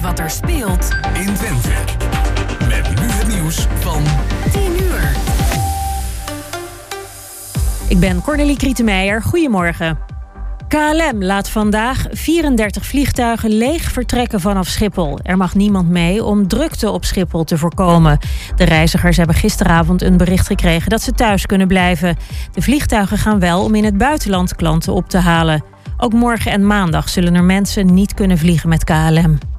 wat er speelt in Twente. Met nu het nieuws van 10 uur. Ik ben Cornelie Krietenmeijer. Goedemorgen. KLM laat vandaag 34 vliegtuigen leeg vertrekken vanaf Schiphol. Er mag niemand mee om drukte op Schiphol te voorkomen. De reizigers hebben gisteravond een bericht gekregen dat ze thuis kunnen blijven. De vliegtuigen gaan wel om in het buitenland klanten op te halen. Ook morgen en maandag zullen er mensen niet kunnen vliegen met KLM.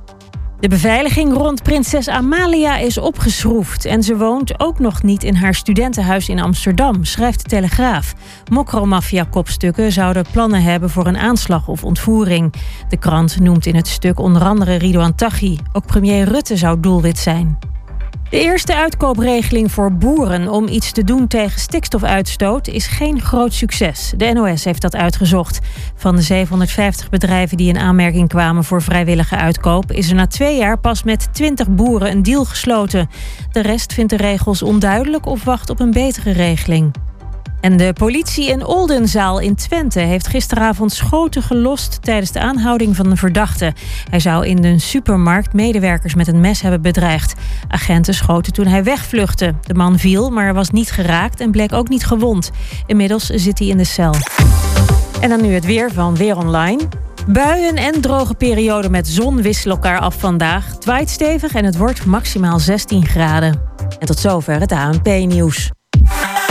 De beveiliging rond prinses Amalia is opgeschroefd en ze woont ook nog niet in haar studentenhuis in Amsterdam, schrijft de Telegraaf. Mokromafia-kopstukken zouden plannen hebben voor een aanslag of ontvoering. De krant noemt in het stuk onder andere Ridouan Taghi. Ook premier Rutte zou doelwit zijn. De eerste uitkoopregeling voor boeren om iets te doen tegen stikstofuitstoot is geen groot succes. De NOS heeft dat uitgezocht. Van de 750 bedrijven die in aanmerking kwamen voor vrijwillige uitkoop, is er na twee jaar pas met 20 boeren een deal gesloten. De rest vindt de regels onduidelijk of wacht op een betere regeling. En de politie in Oldenzaal in Twente heeft gisteravond schoten gelost tijdens de aanhouding van een verdachte. Hij zou in een supermarkt medewerkers met een mes hebben bedreigd. Agenten schoten toen hij wegvluchtte. De man viel, maar was niet geraakt en bleek ook niet gewond. Inmiddels zit hij in de cel. En dan nu het weer van Weer Online. Buien en droge perioden met zon wisselen elkaar af vandaag. Het stevig en het wordt maximaal 16 graden. En tot zover het ANP-nieuws.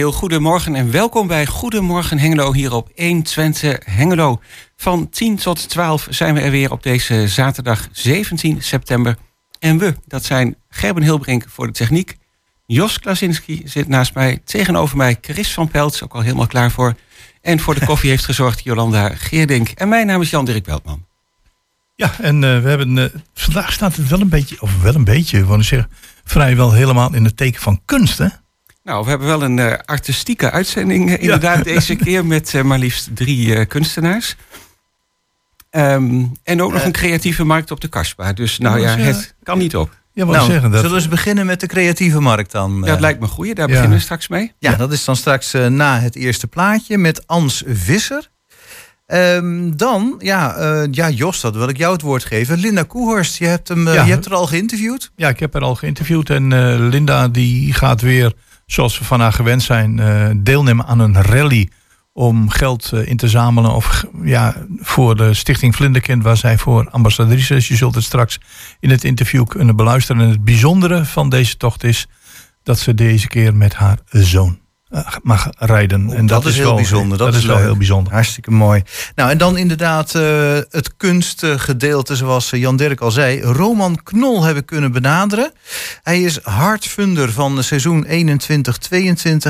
heel goedemorgen en welkom bij Goedemorgen Hengelo hier op 1 Twente Hengelo. Van 10 tot 12 zijn we er weer op deze zaterdag 17 september. En we, dat zijn Gerben Hilbrink voor de techniek. Jos Klasinski zit naast mij, tegenover mij Chris van Peltz, ook al helemaal klaar voor. En voor de koffie heeft gezorgd Jolanda Geerdink. En mijn naam is Jan-Dirk Beltman. Ja, en uh, we hebben, uh, vandaag staat het wel een beetje, of wel een beetje, wil zeggen, vrijwel helemaal in het teken van kunst, hè? Nou, we hebben wel een uh, artistieke uitzending uh, inderdaad deze keer met uh, maar liefst drie kunstenaars. Um, en ook nog een creatieve markt op de Kasbah. Dus nou ja, het kan niet op. Ja, nou, zeggen, dat... Zullen we eens beginnen met de creatieve markt dan? Dat lijkt me goed. Daar ja. beginnen we straks mee. Ja, ja. dat is dan straks na het eerste plaatje met Ans Visser. Um, dan, ja, ja, Jos, dat wil ik jou het woord geven. Linda Koehorst, je hebt, hem, je hebt er al geïnterviewd? Ja, ik heb er al geïnterviewd. En Linda die gaat weer zoals we van haar gewend zijn, uh, deelnemen aan een rally om geld uh, in te zamelen of, ja, voor de Stichting Vlinderkind, waar zij voor ambassadrice is. Je zult het straks in het interview kunnen beluisteren. En het bijzondere van deze tocht is dat ze deze keer met haar zoon eh, mag rijden. en dat, is, heel bijzonder. Dat, is wel heel bijzonder. Hartstikke mooi. Nou, en dan inderdaad uh, het kunstgedeelte, zoals Jan Dirk al zei. Roman Knol hebben kunnen benaderen. Hij is hardfunder van de seizoen 21-22.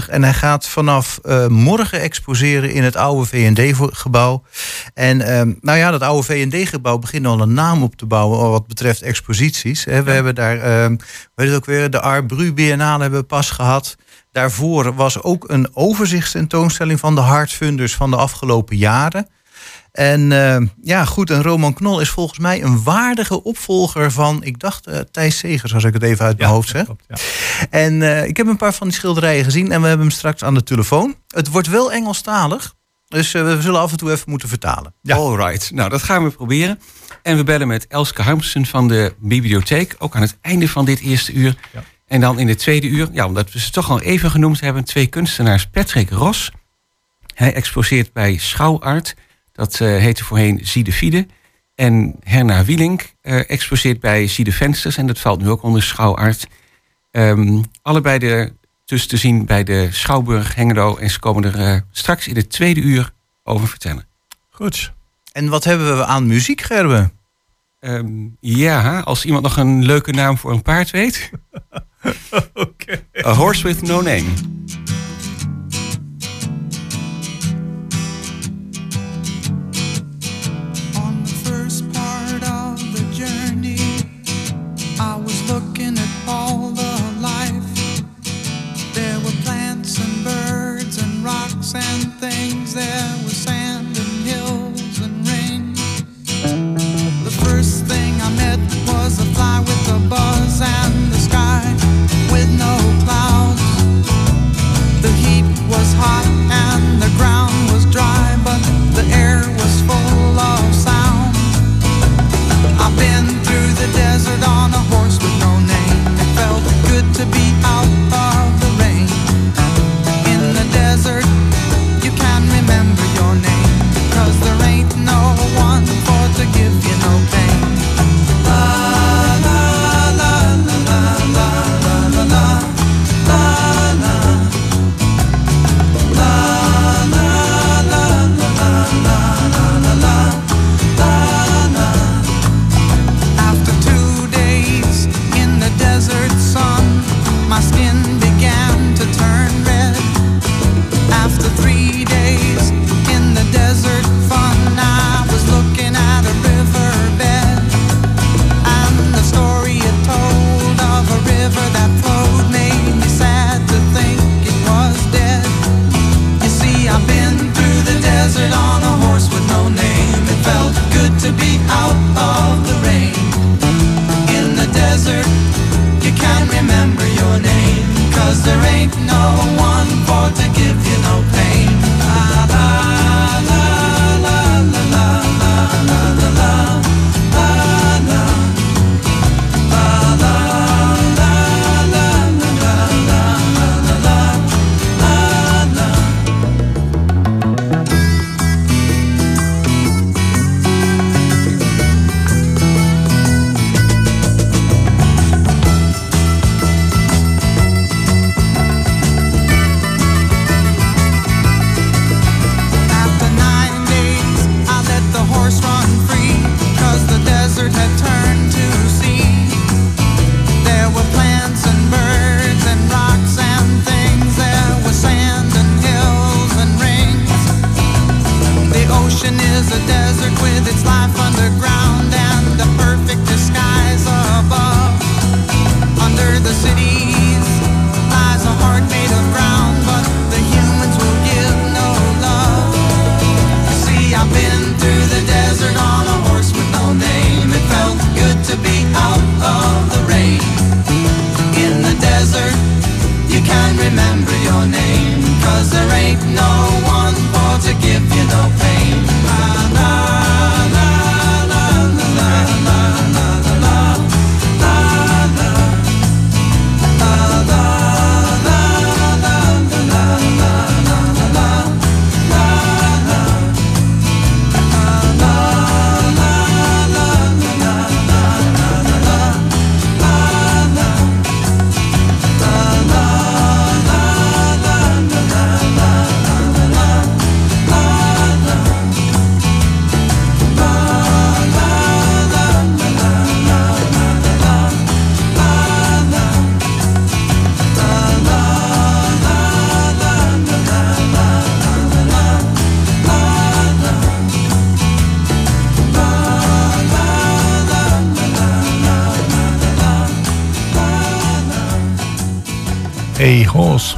En hij gaat vanaf uh, morgen exposeren in het oude VND-gebouw. En nou ja, dat oude VND-gebouw begint al een naam op te bouwen wat betreft exposities. We ja. hebben daar, weet het ook weer, de Art Bru Biennale hebben we pas gehad. Daarvoor was ook een overzichtstentoonstelling van de hardfunders van de afgelopen jaren. En uh, ja, goed, en Roman Knol is volgens mij een waardige opvolger van, ik dacht, uh, Thijs Segers, als ik het even uit mijn ja, hoofd zeg. Klopt, ja. En uh, ik heb een paar van die schilderijen gezien en we hebben hem straks aan de telefoon. Het wordt wel Engelstalig, dus we zullen af en toe even moeten vertalen. Ja. All right, nou dat gaan we proberen. En we bellen met Elske Harmsen van de bibliotheek, ook aan het einde van dit eerste uur. Ja. En dan in het tweede uur, ja, omdat we ze toch al even genoemd hebben, twee kunstenaars. Patrick Ros, hij exposeert bij Schouwart, dat uh, heette voorheen Ziedefide. En Herna Wielink uh, exposeert bij Ziede Vensters, en dat valt nu ook onder Schouwart. Um, allebei de dus te zien bij de Schouwburg Hengelo. En ze komen er eh, straks in het tweede uur over vertellen. Goed. En wat hebben we aan muziek, Gerben? Ehm, ja, als iemand nog een leuke naam voor een paard weet. Oké. A Horse with No Name.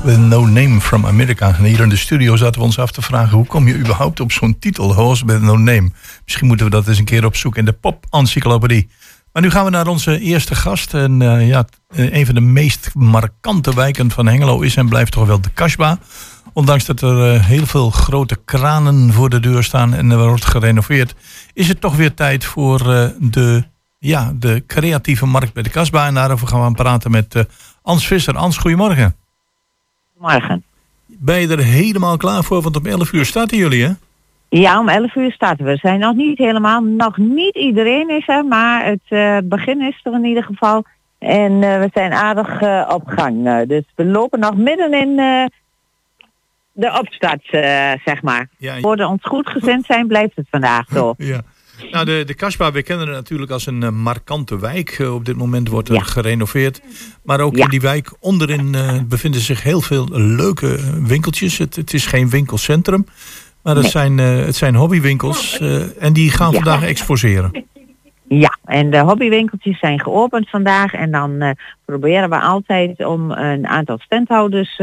With No Name from America. En hier in de studio zaten we ons af te vragen... hoe kom je überhaupt op zo'n titel, Horse with No Name? Misschien moeten we dat eens een keer opzoeken in de pop-encyclopedie. Maar nu gaan we naar onze eerste gast. En eh, ja, eh, een van de meest markante wijken van Hengelo is en blijft toch wel de Kasbah. Ondanks dat er eh, heel veel grote kranen voor de deur staan en er wordt gerenoveerd... is het toch weer tijd voor de, ja, de creatieve markt bij de Kasbah. En daarover gaan we praten met Ans Visser. Ans, goedemorgen. Morgen. Ben je er helemaal klaar voor? Want om 11 uur starten jullie, hè? Ja, om 11 uur starten we. We zijn nog niet helemaal, nog niet iedereen is er, maar het eh, begin is er in ieder geval. En eh, we zijn aardig eh, op gang. Dus we lopen nog midden in de opstart, zeg maar. Ja, we ons goed gezind zijn, blijft het vandaag zo. Ja. Nou, de, de Kasbah, we kennen het natuurlijk als een eh, markante wijk. Eh, op dit moment wordt er Ja. gerenoveerd. Maar ook Ja. in die wijk onderin eh, bevinden zich heel veel leuke winkeltjes. Het, het is geen winkelcentrum, maar het, Nee. zijn, het zijn hobbywinkels. en die gaan Ja. vandaag exposeren. Ja, en de hobbywinkeltjes zijn geopend vandaag. En dan proberen we altijd om een aantal standhouders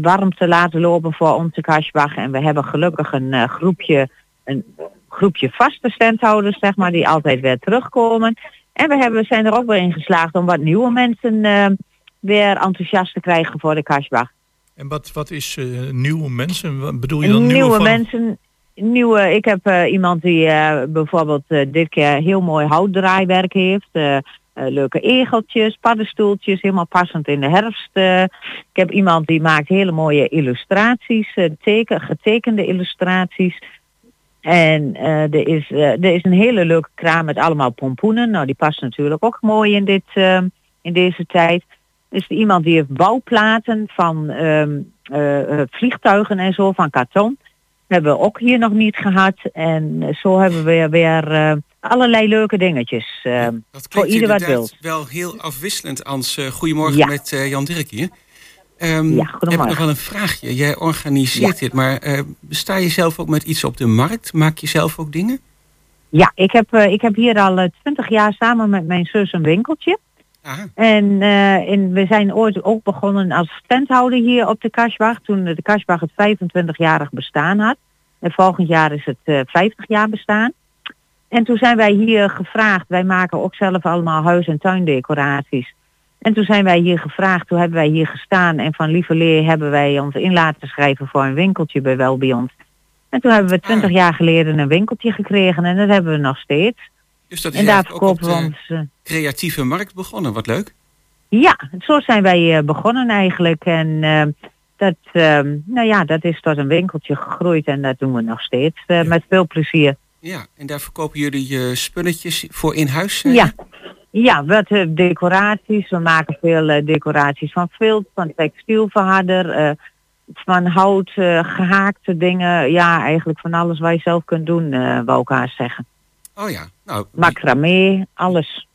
warm te laten lopen voor onze Kasbach. En we hebben gelukkig een groepje, een groepje vaste standhouders, zeg maar, die altijd weer terugkomen. En we hebben, zijn er ook weer in geslaagd om wat nieuwe mensen eh, weer enthousiast te krijgen voor de Kasbach. En wat, wat is eh, nieuwe mensen? Wat bedoel je dan nieuwe, nieuwe van- mensen. Nieuwe, ik heb eh, iemand die bijvoorbeeld dit keer heel mooi houtdraaiwerk heeft. leuke egeltjes, paddenstoeltjes, helemaal passend in de herfst. ik heb iemand die maakt hele mooie illustraties, teken, getekende illustraties. En eh, er, is, eh, er is een hele leuke kraam met allemaal pompoenen. Nou, die past natuurlijk ook mooi in, dit, eh, in deze tijd. Er is iemand die heeft bouwplaten van ehm, eh, vliegtuigen en zo, van karton. hebben we ook hier nog niet gehad. En zo hebben we weer, allerlei leuke dingetjes. eh, Dat voor ieder wat wil. wel heel afwisselend, Ans. Goedemorgen Ja. met Jan Dirk hier. Ehm, Ja, heb ik nog wel een vraagje. Jij organiseert Ja. dit, maar eh, sta je zelf ook met iets op de markt? Maak je zelf ook dingen? Ja, ik heb, eh, ik heb hier al twintig jaar samen met mijn zus een winkeltje. Ah, En, eh, en we zijn ooit ook begonnen als standhouder hier op de Kasbach. Toen de Kasbach het 25-jarig bestaan had. En volgend jaar is het eh 50 jaar bestaan. En toen zijn wij hier gevraagd. Wij maken ook zelf allemaal huis- en tuindecoraties. En toen zijn wij hier gevraagd. Toen hebben wij hier gestaan. En van lieverlee hebben wij ons in laten schrijven voor een winkeltje bij Wel bij ons. En toen hebben we 20 jaar geleden een winkeltje gekregen. En dat hebben we nog steeds. dus dat is En daar verkopen we ons... eh, creatieve markt begonnen. Wat leuk. Ja, zo zijn wij eh, begonnen eigenlijk. En eh, dat, eh, nou ja, dat is tot een winkeltje gegroeid en dat doen we nog steeds met veel plezier. Ja, en daar verkopen jullie je spulletjes voor in huis? Ja, ja wat eh, decoraties. We maken veel eh, decoraties van vilt, van textielverharder, eh, van hout, eh, gehaakte dingen. Ja, eigenlijk van alles wat je zelf kunt doen, eh wou ik haar zeggen. Oh ja, nou, Macramé, alles.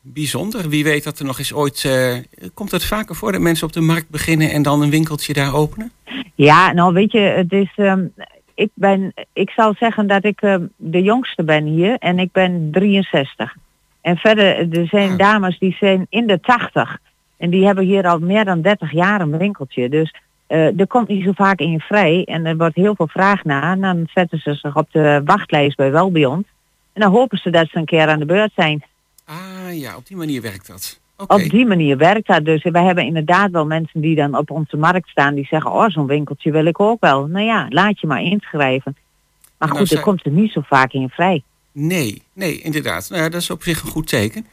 bijzonder. Wie weet dat er nog eens ooit... komt het vaker voor dat mensen op de markt beginnen... en dan een winkeltje daar openen? Ja, nou weet je, het is. ehm, ik ben, ik zal zeggen dat ik ehm, de jongste ben hier en ik ben 63. En verder, er zijn dames die zijn in de 80 en die hebben hier al meer dan 30 jaar een winkeltje. Dus eh, er komt niet zo vaak in vrij en er wordt heel veel vraag naar. En dan zetten ze zich op de wachtlijst bij Welbiond. En dan hopen ze dat ze een keer aan de beurt zijn. Ah ja, op die manier werkt dat. Op die manier werkt dat dus. Wij hebben inderdaad wel mensen die dan op onze markt staan die zeggen, oh zo'n winkeltje wil ik ook wel. Nou ja, laat je maar inschrijven. Maar En goed, nou er komt er niet zo vaak in vrij. Nee, nee, inderdaad. Nou ja, dat is op zich een goed teken.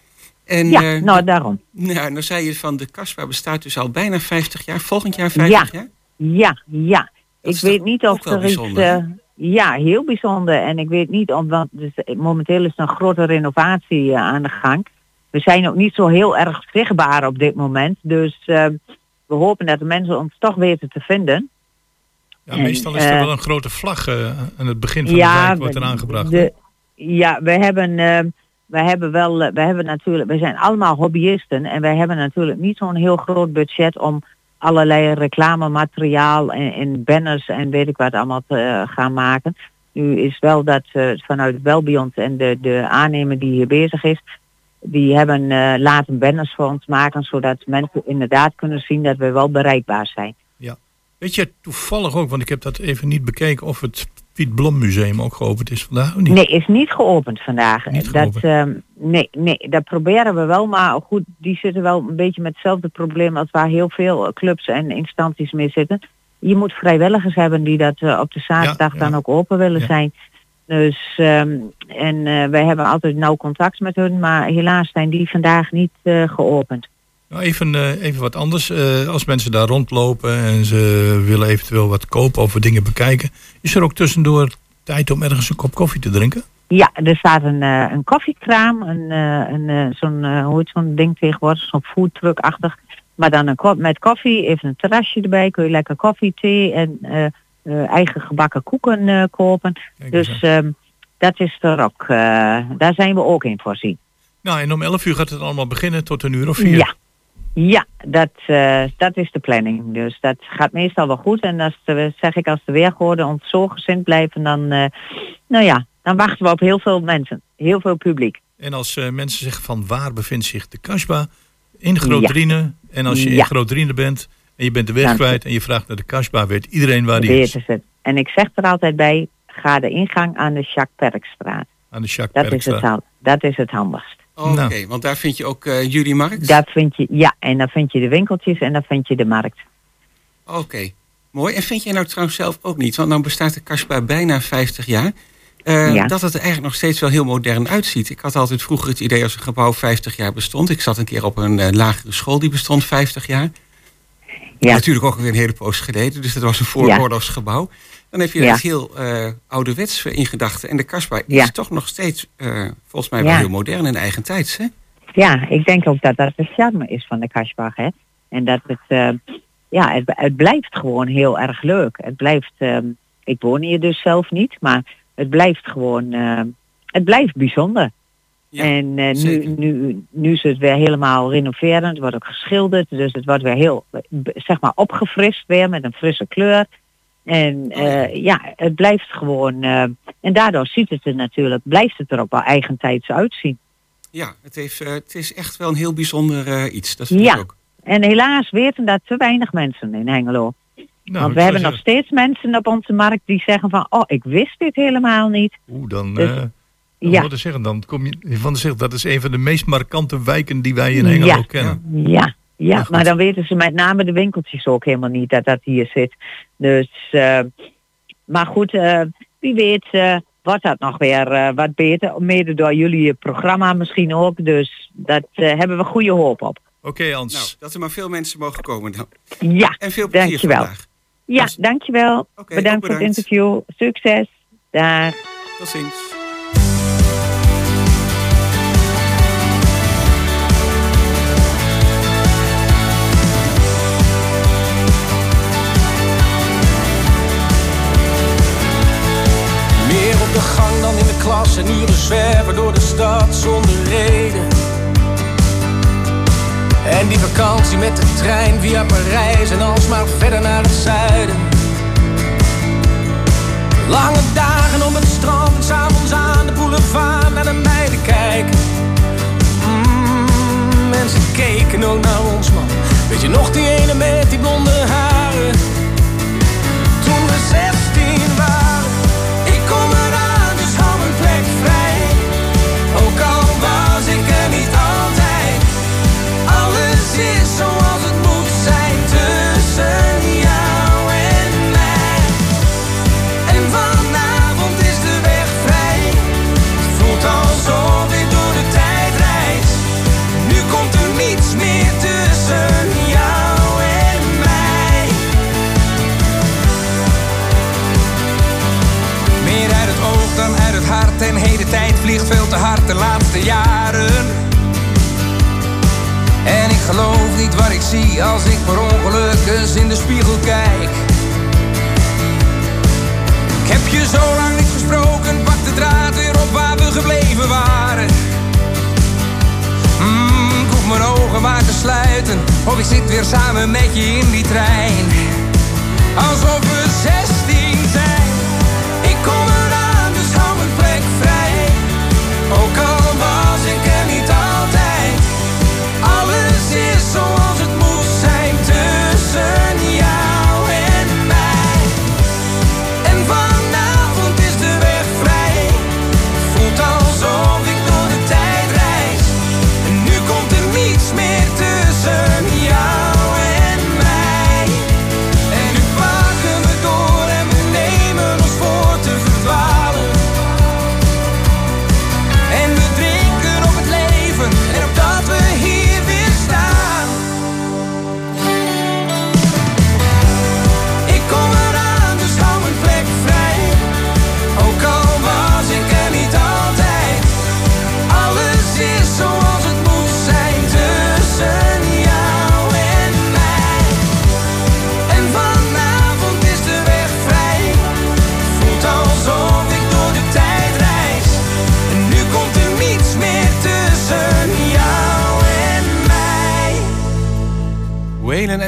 En, ja, eh, nou daarom. nou, dan zei je van de Kaspa bestaat dus al bijna 50 jaar. Volgend jaar 50 jaar? Ja, ja. Dat ik is weet niet of er iets... eh, ja, heel bijzonder. En ik weet niet, om, want dus, eh, momenteel is er een grote renovatie aan de gang. We zijn ook niet zo heel erg zichtbaar op dit moment. Dus we hopen dat de mensen ons toch weten te vinden. Ja, En, meestal is er wel een grote vlag eh, aan het begin van de wijk wordt er aangebracht. de- ja, we hebben, eh, we hebben wel, eh, we hebben natuurlijk, we zijn allemaal hobbyisten en wij hebben natuurlijk niet zo'n heel groot budget om allerlei reclamemateriaal en, en banners en weet ik wat allemaal te eh, gaan maken. Nu is wel dat eh, vanuit Welbiond en de, de aannemer die hier bezig is, die hebben laten banners voor ons maken, zodat mensen inderdaad kunnen zien dat we wel bereikbaar zijn. Weet je toevallig ook, want ik heb dat even niet bekeken, of het Piet Blom Museum ook geopend is vandaag of niet? Nee, is niet geopend vandaag. Niet dat, geopend. ehm, nee, nee, dat proberen we wel, maar goed, die zitten wel een beetje met hetzelfde probleem als waar heel veel clubs en instanties mee zitten. Je moet vrijwilligers hebben die dat eh, op de zaterdag Ja, ja. dan ook open willen Ja. zijn. Dus, ehm, en eh, wij hebben altijd nauw contact met hun, maar helaas zijn die vandaag niet eh, geopend. Nou, even, eh, even wat anders. Eh, als mensen daar rondlopen en ze willen eventueel wat kopen of dingen bekijken, is er ook tussendoor tijd om ergens een kop koffie te drinken? Ja, er staat een, eh, een koffiekraam, een, een, zo'n, hoe heet zo'n ding tegenwoordig, zo'n foodtruck-achtig. Maar dan een kop met koffie, even een terrasje erbij, kun je lekker koffie, thee en eigen gebakken koeken kopen. Dus ehm, dat is er ook, daar zijn we ook in voorzien. Nou, en om 11 uur gaat het allemaal beginnen tot een uur of vier. Ja, ja dat, eh, dat is de planning. Dus dat gaat meestal wel goed. En als de, zeg ik, als de weergoorden ons zo gezind blijven, dan, eh, nou ja, dan wachten we op heel veel mensen, heel veel publiek. En als eh, mensen zeggen van waar bevindt zich de Kasbah? In Groot-Driene. En als je in Ja. Groot-Driene bent en je bent de weg kwijt en je vraagt naar de Kasbah, weet iedereen waar die is. Weten ze het. En ik zeg er altijd bij, ga de ingang aan de Jacques Perkstraat. Aan de Jacques Dat is, het, Perkstraat. dat is het handigst. Oké, Nou. want daar vind je ook eh, jullie markt? Dat vind je, ja, en dan vind je de winkeltjes en dan vind je de markt. Oké, mooi. En vind jij nou trouwens zelf ook niet, want nou bestaat de Kasbah bijna 50 jaar, eh, Ja. dat het er eigenlijk nog steeds wel heel modern uitziet. Ik had altijd vroeger het idee als een gebouw 50 jaar bestond. Ik zat een keer op een eh, lagere school die bestond 50 jaar. Ja. Natuurlijk ook weer een hele poos geleden, dus dat was een vooroorlogsgebouw. Dan heb je Ja. echt heel eh, ouderwets in gedachten. En de Kasbah Ja. is toch nog steeds, eh, volgens mij, wel Ja. heel modern en eigen tijds, hè? Ja, ik denk ook dat dat de charme is van de Kasbach. Hè? En dat het, eh, ja, het, het blijft gewoon heel erg leuk. Het blijft, eh, ik woon hier dus zelf niet, maar het blijft gewoon, het blijft bijzonder. Ja, en nu, nu, nu is het weer helemaal renoverend, het wordt ook geschilderd, dus het wordt weer heel, zeg maar, opgefrist weer met een frisse kleur. En Oh ja. eh, ja, het blijft gewoon, eh, en daardoor ziet het er natuurlijk, blijft het er ook wel eigentijds uitzien. Ja, het, heeft, eh, het is echt wel een heel bijzonder eh, iets. Dat vind Ja. ik ook. En helaas weten dat te weinig mensen in Hengelo. Nou, Want we hebben nog steeds mensen op onze markt die zeggen van... oh, ik wist dit helemaal niet. Oeh, dan... Dus- eh, ja. zeggen, dan kom je van zeggen, dat is een van de meest markante wijken die wij in Hengelo Ja. kennen. Ja, ja maar dan weten ze met name de winkeltjes ook helemaal niet dat dat hier zit. Dus, eh, maar goed, eh, wie weet eh, wordt dat nog weer eh, wat beter. Mede door jullie programma misschien ook. Dus dat eh, hebben we goede hoop op. Oké, Hans. Nou, dat er maar veel mensen mogen komen dan. Ja, En veel plezier Dankjewel. vandaag. ja dankjewel. Oké, ook bedankt voor het bedankt. interview. Succes. Dag. Tot ziens. Klas en uren zwerven door de stad zonder reden. En die vakantie met de trein via Parijs en alsmaar verder naar het zuiden. Lange dagen op het strand s'avonds aan de boulevard naar de meiden kijken. Mm, mensen keken ook naar ons man. Weet je nog die ene met die blonde haren? Veel te hard de laatste jaren. En ik geloof niet wat ik zie als ik per ongeluk eens in de spiegel kijk. Ik heb je zo lang niet gesproken, pak de draad weer op waar we gebleven waren. Mm, ik hoef mijn ogen maar te sluiten, of ik zit weer samen met je in die trein. Alsof we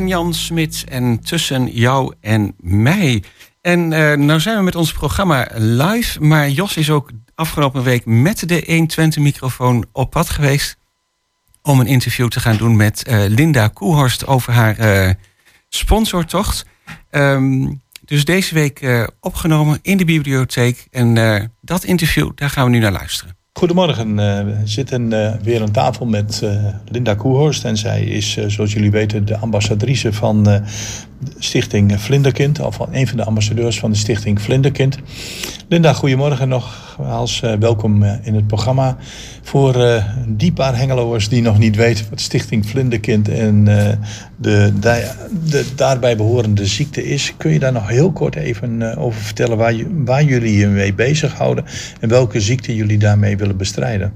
Jan Smit en tussen jou en mij. En uh, nou zijn we met ons programma live, maar Jos is ook afgelopen week met de 120 microfoon op pad geweest om een interview te gaan doen met uh, Linda Koehorst over haar uh, sponsortocht. Um, dus deze week opgenomen in de bibliotheek. En dat interview, daar gaan we nu naar luisteren. Goedemorgen, we zitten weer aan tafel met Linda Koehorst. En zij is, zoals jullie weten, de ambassadrice van Stichting Vlinderkind. Of een van de ambassadeurs van de Stichting Vlinderkind. Linda, goedemorgen nogmaals. welkom in het programma. Voor uh, die paar Hengeloers die nog niet weten wat Stichting Vlinderkind en de, de, de, daarbij behorende ziekte is, kun je daar nog heel kort even over vertellen waar, waar jullie je mee bezighouden en welke ziekte jullie daarmee willen bestrijden?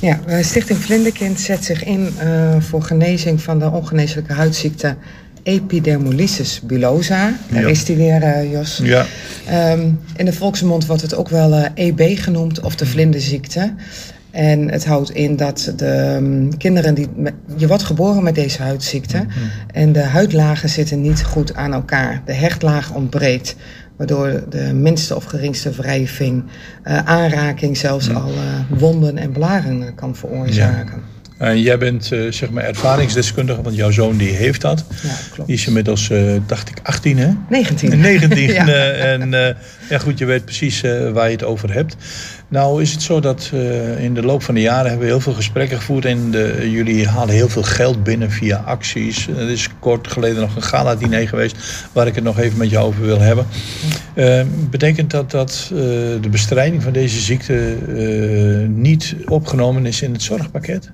Ja, Stichting Vlinderkind zet zich in voor genezing van de ongeneeslijke huidziekte epidermolysis bullosa. Daar ja. is die weer, uh, Jos. Ja. Um, in de volksmond wordt het ook wel uh, EB genoemd, of de vlinderziekte. En het houdt in dat de um, kinderen die. Je wordt geboren met deze huidziekte. Mm -hmm. En de huidlagen zitten niet goed aan elkaar. De hechtlaag ontbreekt. Waardoor de minste of geringste wrijving, uh, aanraking, zelfs mm. al wonden en blaren kan veroorzaken. Ja. En jij bent uh, zeg maar ervaringsdeskundige, want jouw zoon die heeft dat. Ja, klopt. Die is inmiddels, uh, dacht ik, 18 hè? 19. 19. ja. uh, en ja, goed, je weet precies waar je het over hebt. Nou is het zo dat uh, in de loop van de jaren hebben we heel veel gesprekken gevoerd. En de, jullie halen heel veel geld binnen via acties. Er is kort geleden nog een gala-diner geweest waar ik het nog even met jou over wil hebben. Uh, betekent dat dat uh, de bestrijding van deze ziekte niet opgenomen is in het zorgpakket?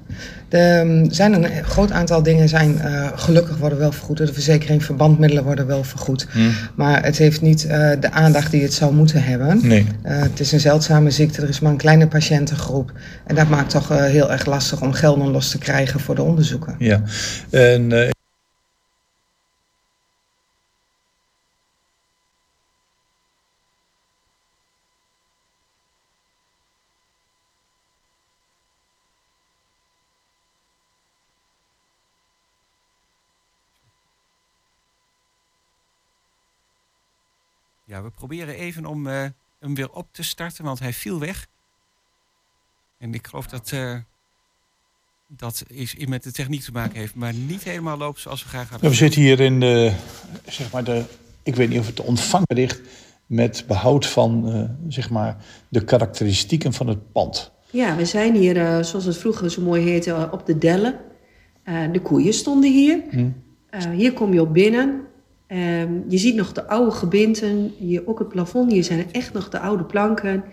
Er um, zijn een groot aantal dingen zijn uh, gelukkig worden wel vergoed. De verzekering, verbandmiddelen worden wel vergoed. Hmm. Maar het heeft niet uh, de aandacht die het zou moeten hebben. Nee. Uh, het is een zeldzame ziekte, er is maar een kleine patiëntengroep. En dat maakt toch heel erg lastig om gelden los te krijgen voor de onderzoeken. Ja, en... Ja, we proberen even om uh, hem weer op te starten, want hij viel weg. En ik geloof dat uh, dat is met de techniek te maken heeft, maar niet helemaal loopt zoals we graag hadden. We zitten hier in de, zeg maar de, ik weet niet of het de ontvanger ligt, met behoud van uh, zeg maar de karakteristieken van het pand. Ja, we zijn hier, uh, zoals het vroeger zo mooi heette, op de Dellen. de koeien stonden hier. Hm. hier kom je op binnen. Um, je ziet nog de oude gebinten, hier ook het plafond, hier zijn echt nog de oude planken.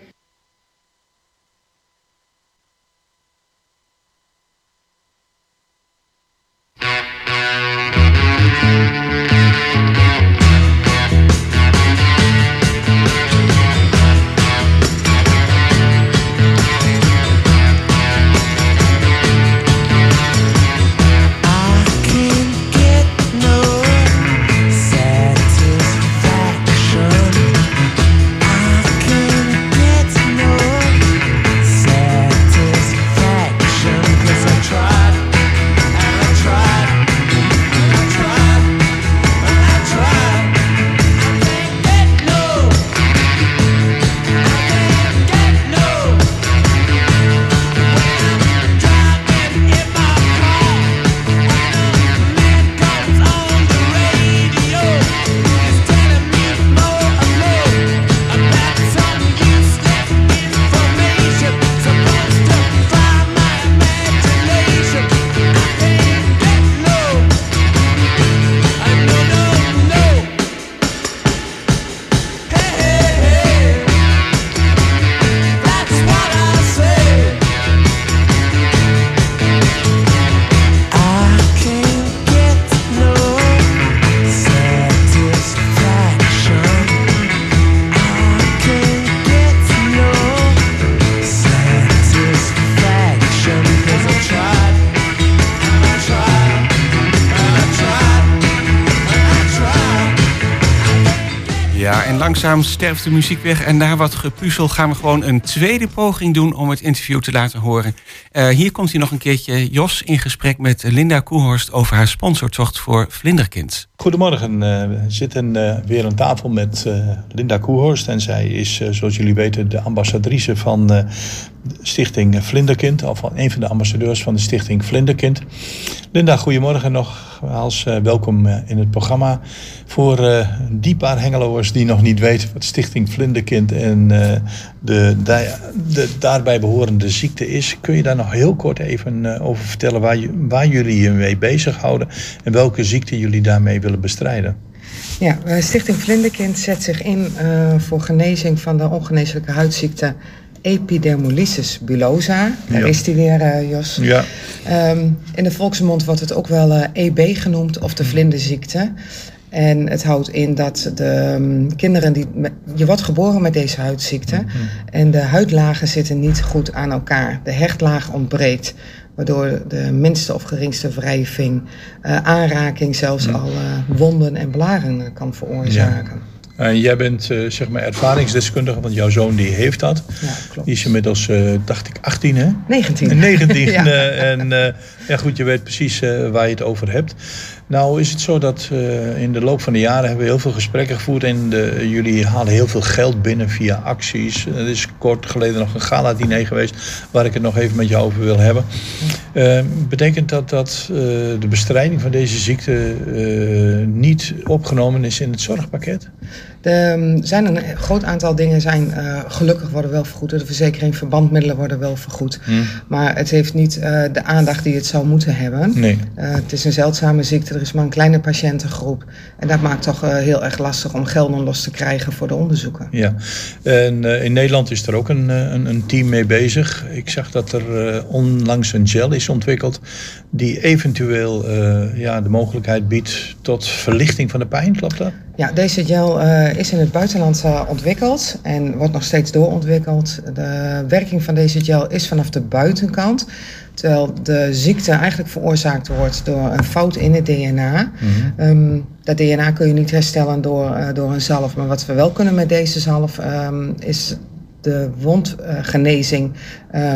Langzaam sterft de muziek weg en na wat gepuzzel gaan we gewoon een tweede poging doen om het interview te laten horen. Eh, hier komt hij nog een keertje, Jos, in gesprek met Linda Koehorst over haar sponsortocht voor Vlinderkind. Goedemorgen, eh, we zitten eh, weer aan tafel met eh, Linda Koehorst. En zij is, eh, zoals jullie weten, de ambassadrice van eh, Stichting Vlinderkind. Of een van de ambassadeurs van de Stichting Vlinderkind. Linda, goedemorgen nogmaals. eh welkom eh, in het programma. Voor eh, die paar Hengeloers die nog niet weten wat Stichting Vlinderkind en de, de daarbij behorende ziekte is, kun je daar nog heel kort even over vertellen waar, waar jullie je mee bezighouden en welke ziekte jullie daarmee willen bestrijden? Ja, Stichting Vlinderkind zet zich in voor genezing van de ongeneeslijke huidziekte epidermolysis bullosa. Daar Ja. is die weer, eh, Jos. Ja. Ehm, in de volksmond wordt het ook wel eh, EB genoemd of de vlinderziekte. En het houdt in dat de ehm, kinderen die. je wordt geboren met deze huidziekte. En de huidlagen zitten niet goed aan elkaar. De hechtlaag ontbreekt. Waardoor de minste of geringste wrijving, eh, aanraking, zelfs al eh, wonden en blaren kan veroorzaken. En jij bent eh, zeg maar ervaringsdeskundige, want jouw zoon die heeft dat. Ja, klopt. Die is inmiddels, eh, dacht ik, 18 hè? 19. 19. Ja. eh, en ja goed, je weet precies waar je het over hebt. Nou is het zo dat eh, in de loop van de jaren hebben we heel veel gesprekken gevoerd. En de, jullie halen heel veel geld binnen via acties. Er is kort geleden nog een gala-diner geweest waar ik het nog even met jou over wil hebben. Eh, betekent dat dat eh, de bestrijding van deze ziekte niet opgenomen is in het zorgpakket? Er um, zijn een groot aantal dingen zijn eh, gelukkig worden wel vergoed. De verzekering, verbandmiddelen worden wel vergoed. Hmm. Maar het heeft niet eh, de aandacht die het zou moeten hebben. Nee. Eh, het is een zeldzame ziekte, er is maar een kleine patiëntengroep. En dat maakt toch heel erg lastig om gelden los te krijgen voor de onderzoeken. Ja, en in Nederland is er ook een, een, een team mee bezig. Ik zag dat er onlangs een gel is ontwikkeld die eventueel ja, de mogelijkheid biedt tot verlichting van de pijn, klopt dat? Ja, deze gel eh, is in het buitenland eh, ontwikkeld en wordt nog steeds doorontwikkeld. De werking van deze gel is vanaf de buitenkant. Terwijl de ziekte eigenlijk veroorzaakt wordt door een fout in het DNA. Ehm, dat DNA kun je niet herstellen door, eh, door een zalf. Maar wat we wel kunnen met deze zalf ehm, is de wondgenezing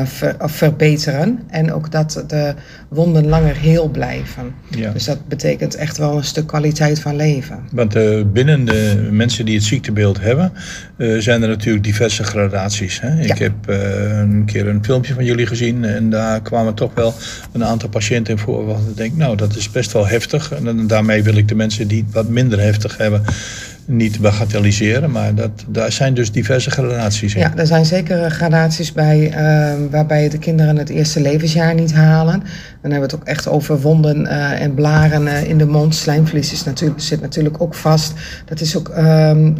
ver- of verbeteren. En ook dat de wonden langer heel blijven. Ja. Dus dat betekent echt wel een stuk kwaliteit van leven. Want eh, binnen de mensen die het ziektebeeld hebben, eh, zijn er natuurlijk diverse gradaties. Hè? Ik heb een keer een filmpje van jullie gezien en daar kwamen toch wel een aantal patiënten in voor. Waarvan ik denk, nou, dat is best wel heftig. En dan- daarmee wil ik de mensen die het wat minder heftig hebben niet bagatelliseren. Maar dat, daar zijn dus diverse gradaties in. Ja, er zijn zeker gradaties bij eh, waarbij de kinderen het eerste levensjaar niet halen. Dan hebben we het ook echt over wonden eh, en blaren eh, in de mond. Slijmvlies is natuurlijk, zit natuurlijk ook vast. Dat is ook ehm,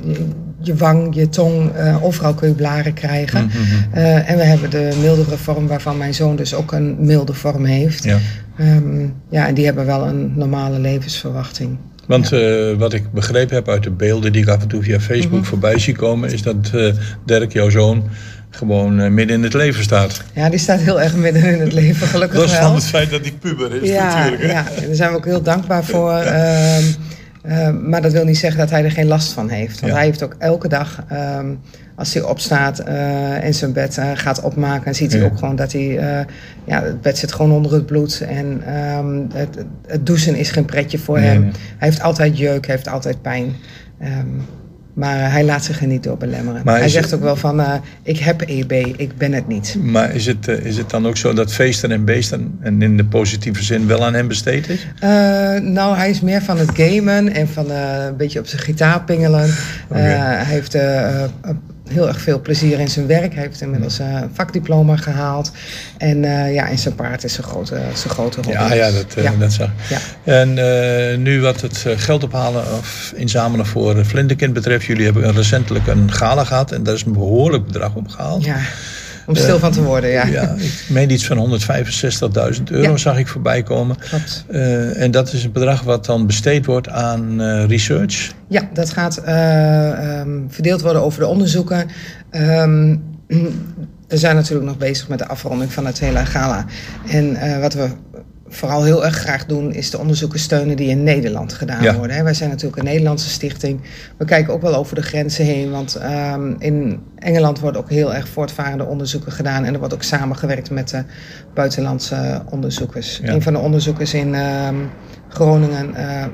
je, wang, je tong, eh, overal kun je blaren krijgen. Mhm. Eh, en we hebben de mildere vorm waarvan mijn zoon dus ook een milde vorm heeft. Ja. Ehm, ja, en die hebben wel een normale levensverwachting. Want eh, wat ik begrepen heb uit de beelden die ik af en toe via Facebook Mhm. voorbij zie komen, is dat eh, Dirk, jouw zoon, gewoon eh, midden in het leven staat. Ja, die staat heel erg midden in het leven, gelukkig wel. van het feit dat hij puber is ja, natuurlijk. Hè? Ja, daar zijn we ook heel dankbaar voor. Ehm, maar dat wil niet zeggen dat hij er geen last van heeft. Want Ja. hij heeft ook elke dag, ehm, als hij opstaat eh en zijn bed eh, gaat opmaken... en ziet hij Ja. ook gewoon dat hij... eh, ja, het bed zit gewoon onder het bloed. En ehm, het, het douchen is geen pretje voor Nee, hem. nee. Hij heeft altijd jeuk, hij heeft altijd pijn. Ehm, maar hij laat zich er niet door belemmeren. Maar hij zegt het- ook wel van, eh, ik heb EB, ik ben het niet. Maar is het, eh, is het dan ook zo dat feesten en beesten, en in de positieve zin, wel aan hem besteed is? Eh, nou, hij is meer van het gamen en van eh, een beetje op zijn gitaar pingelen. Eh, hij heeft eh, eh, heel erg veel plezier in zijn werk. Hij heeft inmiddels een vakdiploma gehaald. En eh, ja, en zijn paard is zijn grote, zijn grote hobby. Ja, ja, dat, eh, Ja. dat zag. Ja. En eh, nu wat het geld ophalen of inzamelen voor Vlinderkind betreft. Jullie hebben recentelijk een gala gehad en daar is een behoorlijk bedrag opgehaald. Ja, om stil van te worden, ja. Ja, ik meen iets van 165.000 euro Ja. zag ik voorbij komen. Klopt. Eh, en dat is een bedrag wat dan besteed wordt aan eh, research. Ja, dat gaat eh, ehm, verdeeld worden over de onderzoeken. Ehm, we zijn natuurlijk nog bezig met de afronding van het hele gala. En wat we vooral heel erg graag doen, is de onderzoeken steunen die in Nederland gedaan Ja. worden. hè. Wij zijn natuurlijk een Nederlandse stichting. We kijken ook wel over de grenzen heen, want ehm, in Engeland worden ook heel erg voortvarende onderzoeken gedaan. En er wordt ook samengewerkt met de buitenlandse onderzoekers. Ja. Een van de onderzoekers in ehm, Groningen eh,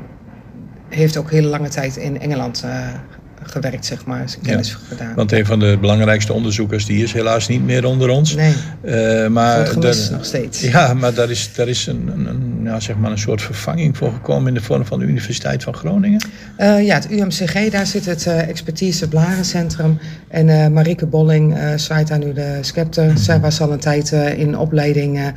heeft ook hele lange tijd in Engeland eh, gewerkt, zeg maar, zijn kennis gedaan. Want een van de belangrijkste onderzoekers die is helaas niet meer onder ons. Nee. Eh, maar gemis nog steeds. Ja, maar daar is, daar is een, een, ja, zeg maar een soort vervanging voor gekomen in de vorm van de Universiteit van Groningen. Eh, ja, het UMCG, daar zit het eh, Expertise Blarencentrum. En Marieke Bolling zwaait daar nu de scepter. Zij was al een tijd in opleiding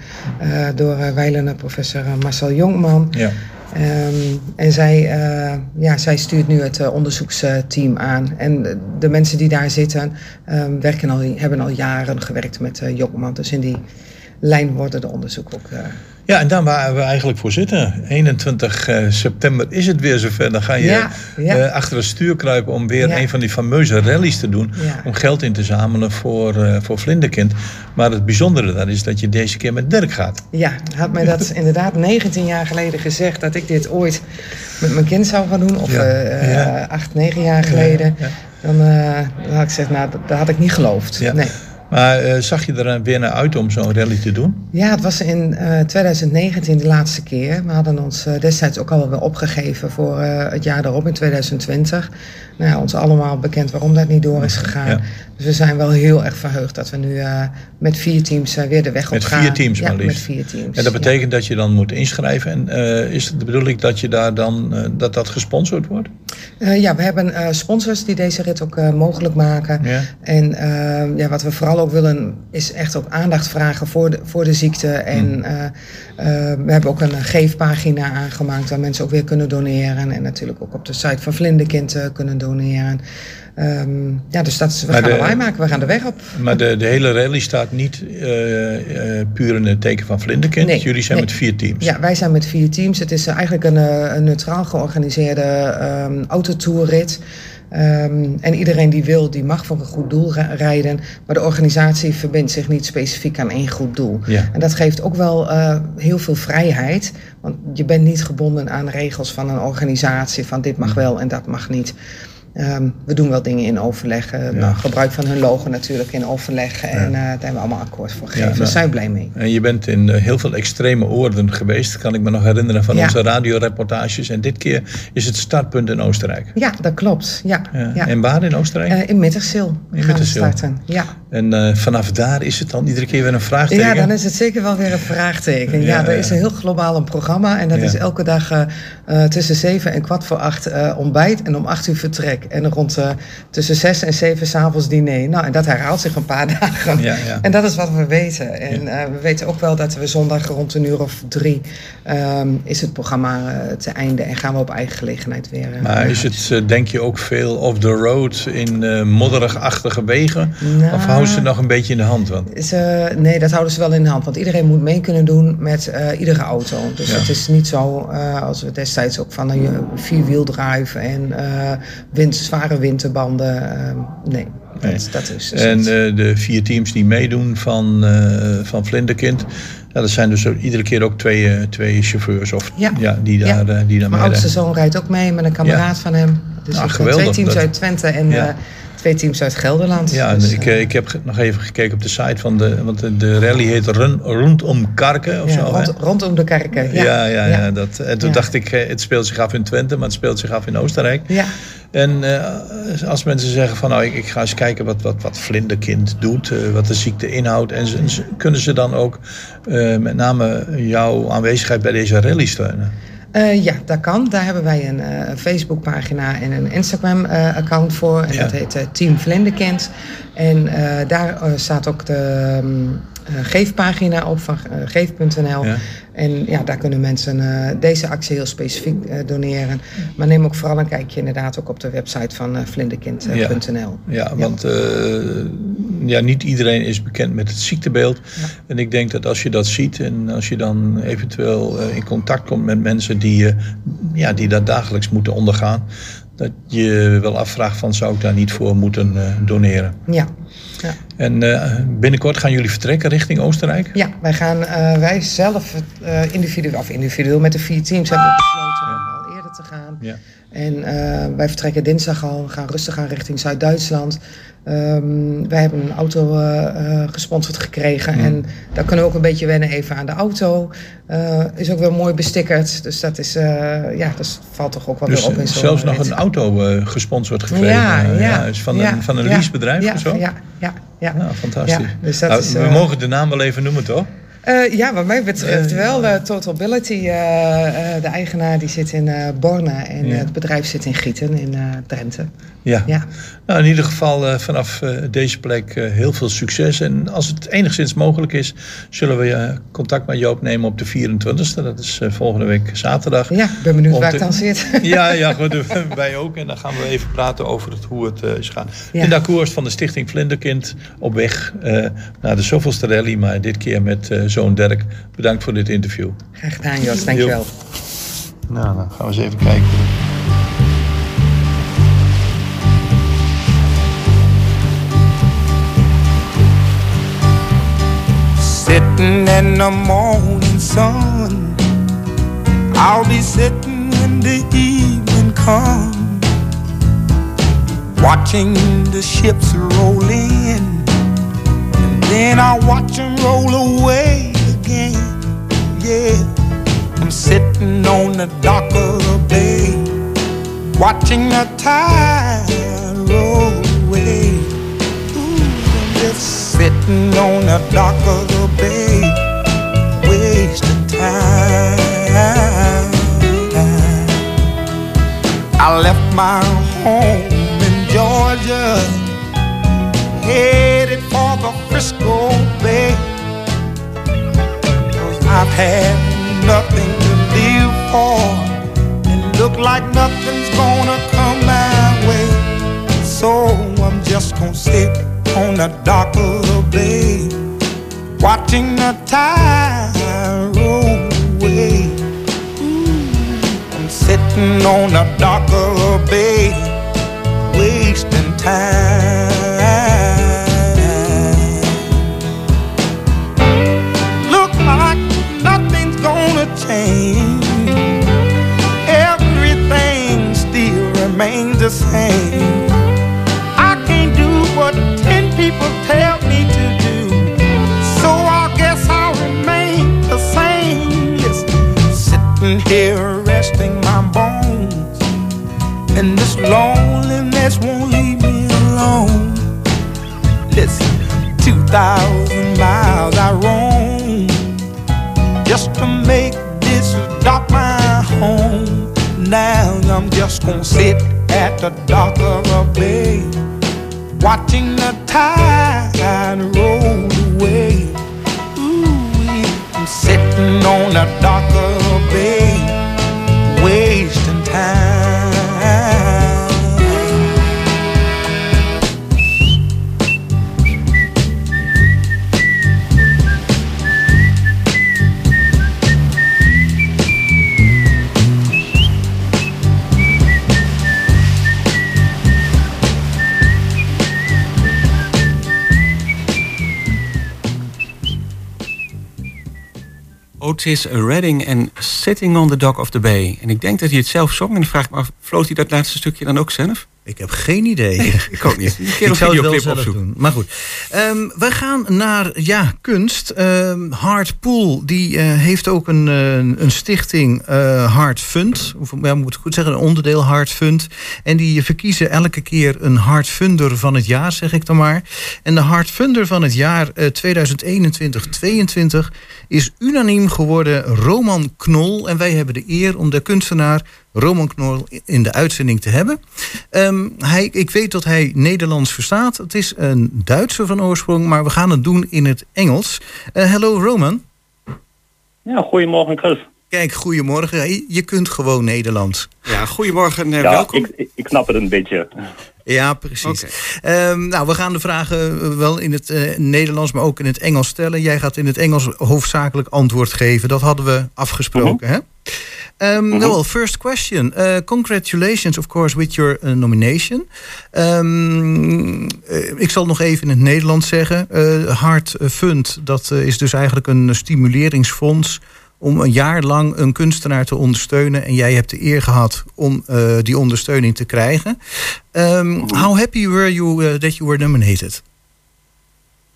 door uh, professor Marcel Jonkman. Ja. Ehm, en zij, eh, ja, zij stuurt nu het eh, onderzoeksteam aan. En de- mensen die daar zitten, ehm, werken al, hebben al jaren gewerkt met Jonkman. Dus in die lijn worden de onderzoeken ook... Ja, en daar waar we eigenlijk voor zitten. 21 eh, september is het weer zover. Dan ga je Ja, ja. eh, achter het stuur kruipen om weer Ja. een van die fameuze rallies te doen. Om geld in te zamelen voor, eh, voor Vlinderkind. Maar het bijzondere daar is dat je deze keer met Dirk gaat. Ja, had mij dat inderdaad 19 jaar geleden gezegd dat ik dit ooit met mijn kind zou gaan doen, of eh, acht, negen jaar geleden, Dan, dan had ik gezegd, nou, dat, dat had ik niet geloofd. Ja. Nee. Maar eh, zag je er weer naar uit om zo'n rally te doen? Ja, het was in eh, 2019 de laatste keer. We hadden ons eh, destijds ook al weer opgegeven voor eh, het jaar daarop in 2020. Nou, ja, ons allemaal bekend waarom dat niet door is gegaan. Ja. Dus we zijn wel heel erg verheugd dat we nu eh, met vier teams eh, weer de weg op Met gaan. vier teams ja, maar met liefst. vier teams. En dat betekent dat je dan moet inschrijven. En eh, is het de bedoeling dat je daar dan eh, dat dat gesponsord wordt? Eh, ja, we hebben eh, sponsors die deze rit ook eh, mogelijk maken. En eh, ja, wat we vooral ook willen is echt ook aandacht vragen voor de, voor de ziekte. En eh, eh, we hebben ook een geefpagina aangemaakt waar mensen ook weer kunnen doneren. En natuurlijk ook op de site van Vlinderkind eh, kunnen doneren. Ehm, ja, dus dat is, we Maar gaan wij maken, we gaan de weg op. Maar de, de hele rally staat niet puur in het teken van Vlinderkind. Nee, Jullie zijn nee. met vier teams. Ja, wij zijn met vier teams. Het is eigenlijk een, een neutraal georganiseerde ehm autotourrit. Ehm, en iedereen die wil, die mag voor een goed doel ri- rijden. Maar de organisatie verbindt zich niet specifiek aan één goed doel. Ja. En dat geeft ook wel eh, heel veel vrijheid. Want je bent niet gebonden aan regels van een organisatie. Van dit mag wel en dat mag niet. Ehm, we doen wel dingen in overleg. eh, nou, gebruik van hun logo natuurlijk in overleg. En eh, daar hebben we allemaal akkoord voor gegeven. Ja, Daar nou, zijn we blij mee. En je bent in eh, heel veel extreme oorden geweest, kan ik me nog herinneren van onze radioreportages. En dit keer is het startpunt in Oostenrijk. Ja, dat klopt. Ja. En waar in Oostenrijk? In Mittersil In gaan we starten. Ja. En vanaf daar is het dan iedere keer weer een vraagteken? ja, dan is het zeker wel weer een vraagteken. Ja, er is een heel globaal een programma. En dat is elke dag tussen zeven en kwart voor acht ontbijt. En om acht uur vertrek. En rond eh, tussen zes en zeven s'avonds diner. Nou, en dat herhaalt zich een paar dagen. Ja, ja. En dat is wat we weten. En eh, we weten ook wel dat we zondag rond een uur of drie... ehm, is het programma eh, te einde. En gaan we op eigen gelegenheid weer... Maar is het, denk je, ook veel off the road in modderigachtige wegen? Nou. Of houden ze het nog een beetje in de hand? Want, Ze, nee, dat houden ze wel in de hand. Want iedereen moet mee kunnen doen met iedere auto. Dus Ja. het is niet zo als we destijds ook van een vierwieldrive en eh wind, zware winterbanden. nee, dat, Nee. dat is dus en eh, de vier teams die meedoen van, eh van Vlinderkind... Ja, dat zijn dus iedere keer ook twee, eh, twee chauffeurs of, Ja. die daar, Ja. die daar Mijn oudste zoon rijdt ook mee met een kameraad van hem. Dus Ah, geweldig. twee teams Dat- uit Twente en Ja. Eh, twee teams uit Gelderland. Ja, Dus, ik, eh, ik heb nog even gekeken op de site van de... Want de, de rally heet Run, Rondom Karken of ja, zo, rond, rondom de kerken. Ja, Ja, ja, ja. dat, en toen Ja. dacht ik, eh, het speelt zich af in Twente, maar het speelt zich af in Oostenrijk. Ja. En eh, als mensen zeggen van nou, ik, ik ga eens kijken wat, wat, wat Vlinderkind doet, eh, wat de ziekte inhoudt. En kunnen ze dan ook eh, met name jouw aanwezigheid bij deze rally steunen? Eh, ja, dat kan. Daar hebben wij een eh, Facebookpagina en een Instagram-account voor. En Ja. dat heet eh, Team Vlinderkind. En daar staat ook de eh, geefpagina op van eh, geef.nl. Ja. En ja, daar kunnen mensen eh, deze actie heel specifiek eh, doneren. Maar neem ook vooral een kijkje inderdaad ook op de website van eh vlinderkind.nl. Ja, want eh, ja, niet iedereen is bekend met het ziektebeeld. En ik denk dat als je dat ziet en als je dan eventueel eh, in contact komt met mensen die, eh, ja, die dat dagelijks moeten ondergaan, dat je wel afvraagt van zou ik daar niet voor moeten eh, doneren. Ja. ja. En eh, binnenkort gaan jullie vertrekken richting Oostenrijk? Ja, wij gaan eh, wij zelf individueel, of individueel met de vier teams hebben we besloten om al eerder te gaan. Ja. En wij vertrekken dinsdag al, we gaan rustig aan richting Zuid-Duitsland. Ehm, wij hebben een auto eh, eh, gesponsord gekregen Mm. en daar kunnen we ook een beetje wennen even aan de auto. Eh, is ook wel mooi bestickerd, dus dat is, ja, dat valt toch ook wel Dus weer op in zelfs nog rit. een auto gesponsord gekregen. Ja, ja, is van, ja, een, van een leasebedrijf of zo? Ja, ja, ja. Nou, fantastisch. Dus dat Nou, is, we mogen de naam wel even noemen, toch? Eh, ja, wat mij betreft wel. eh Totalbility, eh, eh, de eigenaar die zit in Borne en Ja. het bedrijf zit in Gieten in Drenthe. Ja. Ja. Nou, in ieder geval vanaf deze plek heel veel succes. En als het enigszins mogelijk is, zullen we contact met je opnemen op de 24e. Dat is volgende week zaterdag. Ja, ik ben benieuwd Om waar te- ik dan zit. Ja, ja goed, wij ook. En dan gaan we even praten over het, hoe het is gaan. Ja. In de akkoord van de Stichting Vlinderkind op weg naar de zoveelste rally. Maar dit keer met zoon Dirk. Bedankt voor dit interview. Graag gedaan, Jos. Dankjewel. Nou, dan gaan we eens even kijken. Sitting in the morning sun. I'll be sitting when the evening comes. Watching the ships roll in. Then I'll watch them roll away again. Yeah. I'm sitting on the dock of the bay. Watching the tide roll away. Ooh, I'm just sitting on the dock of the bay, wasting time. I left my home in Georgia, Frisco Bay. Cause I've had nothing to live for, and look like nothing's gonna come my way. So I'm just gonna sit on the dock of the bay, watching the tide roll away. I'm sitting on the dock of the bay, wasting time. The same. I can't do what ten people tell me to do. So I guess I'll remain the same. Listen, sitting here resting my bones. And this loneliness won't leave me alone. Listen, 2,000 miles I roam just to make this dock my home. Now I'm just gonna sit at the dock of a bay, watching the tide roll away. Ooh, I'm sitting on the dock of Otis Redding en Sitting on the Dock of the Bay. En ik denk dat hij het zelf zong. En dan vraag me af, floot hij dat laatste stukje dan ook zelf? Ik heb geen idee. ik ook niet. Ik een zou het wel opzoeken. doen. Maar goed. Ehm, we gaan naar ja, kunst. Ehm Hard Pool die eh, heeft ook een, eh, een stichting eh Hard Fund. Of ja, moet ik goed zeggen, een onderdeel Hard Fund. En die verkiezen elke keer een Hard Funder van het jaar, zeg ik dan maar. En de Hard Funder van het jaar eh, 2021-22 is unaniem geworden Roman Knol. En wij hebben de eer om de kunstenaar Roman Knol in de uitzending te hebben. Ehm, hij, ik weet dat hij Nederlands verstaat. Het is een Duitser van oorsprong, maar we gaan het doen in het Engels. Eh, Hallo Roman. Ja, goedemorgen Chris. Kijk, goedemorgen. Je kunt gewoon Nederlands. Ja, goedemorgen. eh, ja, welkom. Ik, ik, ik snap het een beetje. Ja, precies. Ehm, nou, we gaan de vragen eh, wel in het eh, Nederlands, maar ook in het Engels stellen. Jij gaat in het Engels hoofdzakelijk antwoord geven. Dat hadden we afgesproken, hè? Um, Well, first question. Uh, congratulations, of course, with your uh, nomination. Um, uh, ik zal nog even in het Nederlands zeggen. Hart Fund, dat is dus eigenlijk een stimuleringsfonds om een jaar lang een kunstenaar te ondersteunen. En jij hebt de eer gehad om die ondersteuning te krijgen. Um, how happy were you that you were nominated?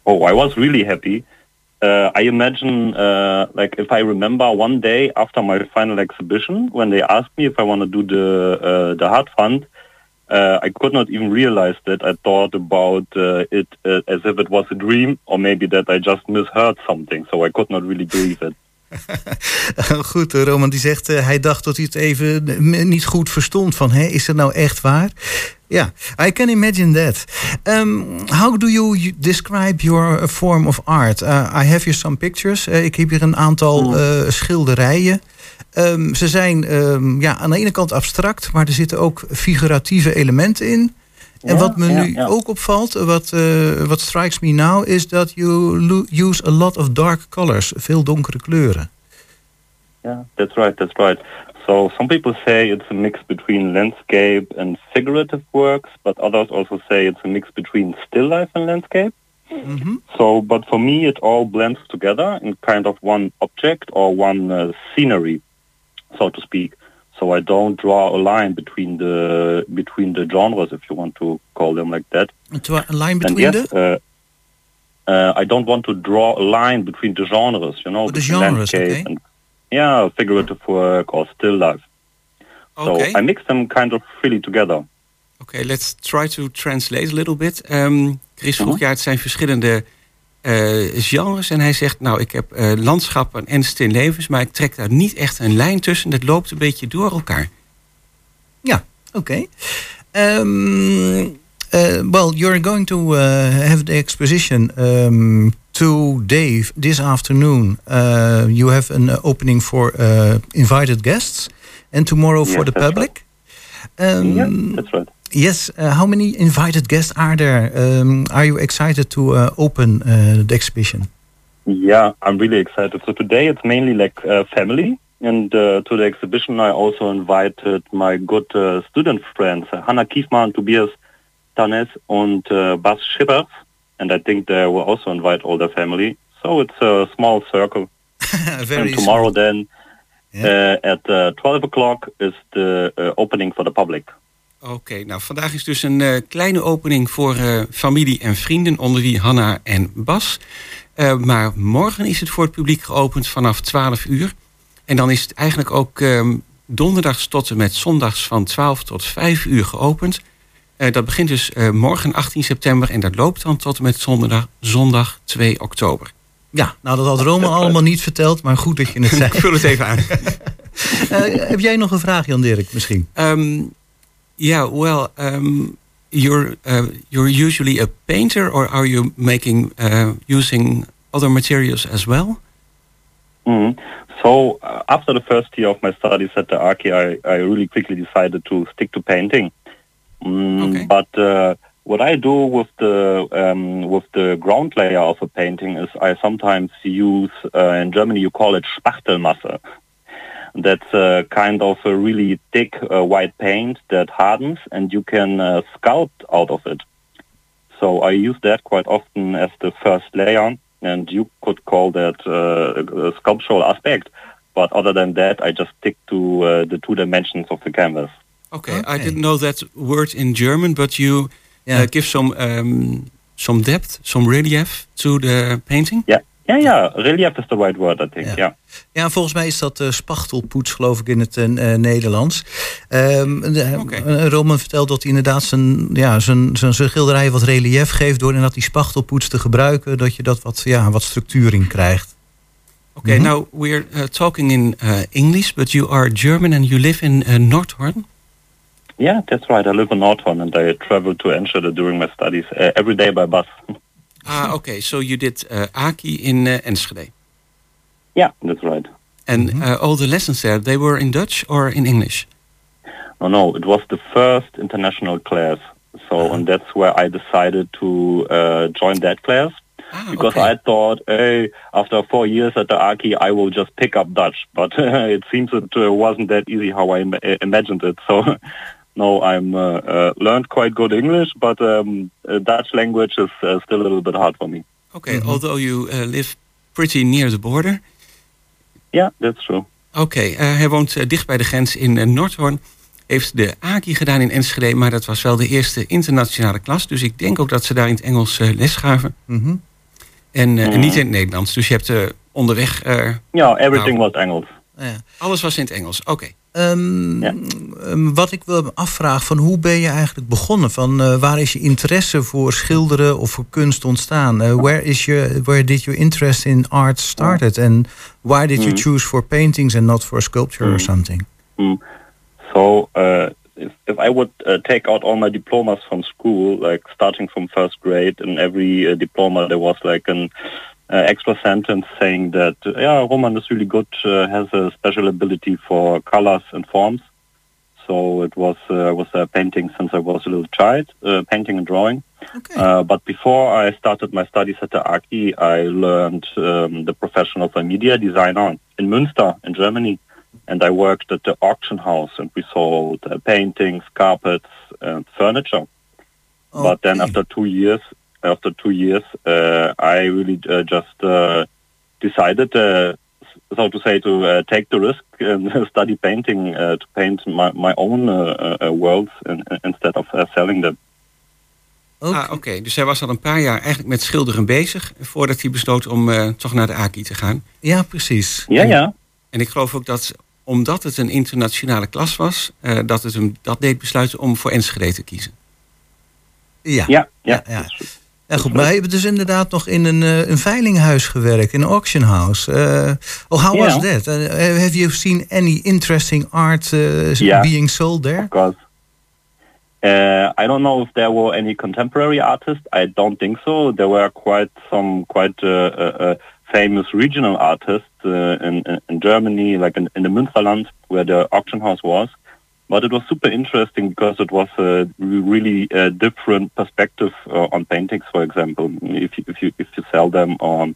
Oh, I was really happy. Uh, I imagine, uh, like, if I remember one day after my final exhibition, when they asked me if I want to do the uh, the Heart Fund, uh, I could not even realize that. I thought about uh, it uh, as if it was a dream, or maybe that I just misheard something. So I could not really believe it. goed, Roman die zegt, uh, hij dacht dat hij het even niet goed verstond. Van, hé, is het nou echt waar? Ja, yeah, I can imagine that. Um, how do you describe your form of art? Uh, I have here some pictures. Uh, ik heb hier een aantal uh, schilderijen. Um, ze zijn um, ja, aan de ene kant abstract, maar er zitten ook figuratieve elementen in. En wat me nu ook opvalt, wat, uh, wat strikes me now, is dat you use a lot of dark colors, veel donkere kleuren. Yeah, that's right, that's right. So some people say it's a mix between landscape and figurative works, but others also say it's a mix between still life and landscape. So, but for me, it all blends together in kind of one object or one uh, scenery, so to speak. So I don't draw a line between the between the genres, if you want to call them like that. A line And between yes, the... uh, uh, I don't want to draw a line between the genres, you know, the genres, okay. and yeah, figurative work or still life. Okay. So I mix them kind of freely together. Okay, let's try to translate a little bit. Um, Chris vroeg, ja, het zijn verschillende eh, genres. En hij zegt, nou, ik heb eh, landschappen en stinlevens... maar ik trek daar niet echt een lijn tussen. Dat loopt een beetje door elkaar. Ja, oké. Um, uh, well, you're going to uh, have the exposition um, today, this afternoon. Uh, you have an uh, opening for uh, invited guests, and tomorrow for the public. Um, yeah, that's right. Yes, uh, how many invited guests are there? Um, are you excited to uh, open uh, the exhibition? Yeah, I'm really excited. So today it's mainly like uh, family. And uh, to the exhibition, I also invited my good uh, student friends, uh, Hannah Kiefmann, Tobias Tanes, and uh, Bas Schippers. And I think they will also invite all their family. So it's a small circle. Very and tomorrow then uh, at uh, 12 o'clock is the uh, opening for the public. Oké, nou vandaag is dus een eh, kleine opening voor eh, familie en vrienden, onder wie Hanna en Bas. Eh, maar morgen is het voor het publiek geopend vanaf 12 uur. En dan is het eigenlijk ook ehm, donderdags tot en met zondags van 12 tot 5 uur geopend. Dat begint dus morgen 18 september en dat loopt dan tot en met zondag, zondag 2 oktober. Ja, nou dat had Roman allemaal niet verteld, maar goed dat je het zei. Ik vul het even aan. Heb jij nog een vraag, Jan Dirk, misschien? Um, yeah, well, um, you're uh, you're usually a painter, or are you making uh, using other materials as well? Mhm. So uh, after the first year of my studies at the Archi, I, I really quickly decided to stick to painting. Mm, But uh, what I do with the um, with the ground layer of a painting is I sometimes use uh, in Germany you call it Spachtelmasse. That's a kind of a really thick uh, white paint that hardens, and you can uh, sculpt out of it. So I use that quite often as the first layer, and you could call that uh, a sculptural aspect. But other than that, I just stick to uh, the two dimensions of the canvas. Okay, I didn't know that word in German, but you uh, give some um, some depth, some relief to the painting. Yeah, yeah, yeah. Relief is the right word, I think. Yeah. Ja, volgens mij is dat uh, spachtelpoets, geloof ik, in het uh, Nederlands. Um, de, uh, Roman vertelt dat hij inderdaad zijn, ja, zijn, zijn, zijn schilderij wat relief geeft... door inderdaad die spachtelpoets te gebruiken... dat je dat wat, ja, wat structuur in krijgt. Okay, mm -hmm. now we're uh, talking in uh, English, but you are German and you live in uh, Nordhorn. Yeah, that's right. I live in Nordhorn and I travel to Enschede during my studies uh, every day by bus. ah, okay. So you did uh, Aki in uh, Enschede. Yeah, that's right. And mm -hmm. all the lessons there, they were in Dutch or in English? No, no. It was the first international class. So, -huh. and that's where I decided to join that class. because I thought, hey, after four years at the Aki, I will just pick up Dutch. But it seems it uh, wasn't that easy how I Im- imagined it. So no, I'm uh, uh, learned quite good English, but um, uh, Dutch language is uh, still a little bit hard for me. Okay, although you uh, live pretty near the border. Yeah, that's true. Oké, eh, hij woont dicht bij de grens in uh, Noordhoorn. Heeft de AKI gedaan in Enschede, maar dat was wel de eerste internationale klas. Dus ik denk ook dat ze daar in het Engels les gaven. Mhm. En, en Mhm. niet in het Nederlands. Dus je hebt eh, onderweg... eh, Ja, everything nou, was Engels. Alles was in het Engels, oké. Ehm, ehm, wat ik wil afvraag, van hoe ben je eigenlijk begonnen? Van eh, waar is je interesse voor schilderen of voor kunst ontstaan? Eh, where is your, where did your interest in art started? And why did you Mhm. choose for paintings and not for sculpture or Mhm. something? Mm. So uh, if, if I would uh, take out all my diplomas from school, like starting from first grade, in every uh, diploma there was like an uh, extra sentence saying that uh, yeah, Roman is really good, uh, has a special ability for colors and forms. So it was uh, was uh, painting since I was a little child, uh, painting and drawing. Uh, but before I started my studies at the Aki, I learned um, the profession of a media designer in Münster, in Germany. And I worked at the auction house and we sold uh, paintings, carpets, and furniture. But then after two years, after two years, uh, I really uh, just uh, decided, uh, so to say, to uh, take the risk and study painting, uh, to paint my, my own uh, uh, uh, worlds in, instead of uh, selling them. Ah, oké. Dus hij was al een paar jaar eigenlijk met schilderen bezig... voordat hij besloot om eh, toch naar de AKI te gaan. Ja, precies. Ja, ja. En ik geloof ook dat, omdat het een internationale klas was... eh, dat het hem dat deed besluiten om voor Enschede te kiezen. Ja, ja, ja. ja. Ja, goed, maar hebt dus inderdaad nog in een, eh, een veilinghuis gewerkt, in een auction house. Uh, oh, how was that? Uh, have you seen any interesting art uh, Yeah. being sold there? Of course. I don't know if there were any contemporary artists. I don't think so. There were quite some quite uh, uh, uh, famous regional artists uh, in, in, in Germany, like in, in the Münsterland, where the auction house was. But it was super interesting because it was a re- really uh, different perspective uh, on paintings. For example, if you if you if you sell them on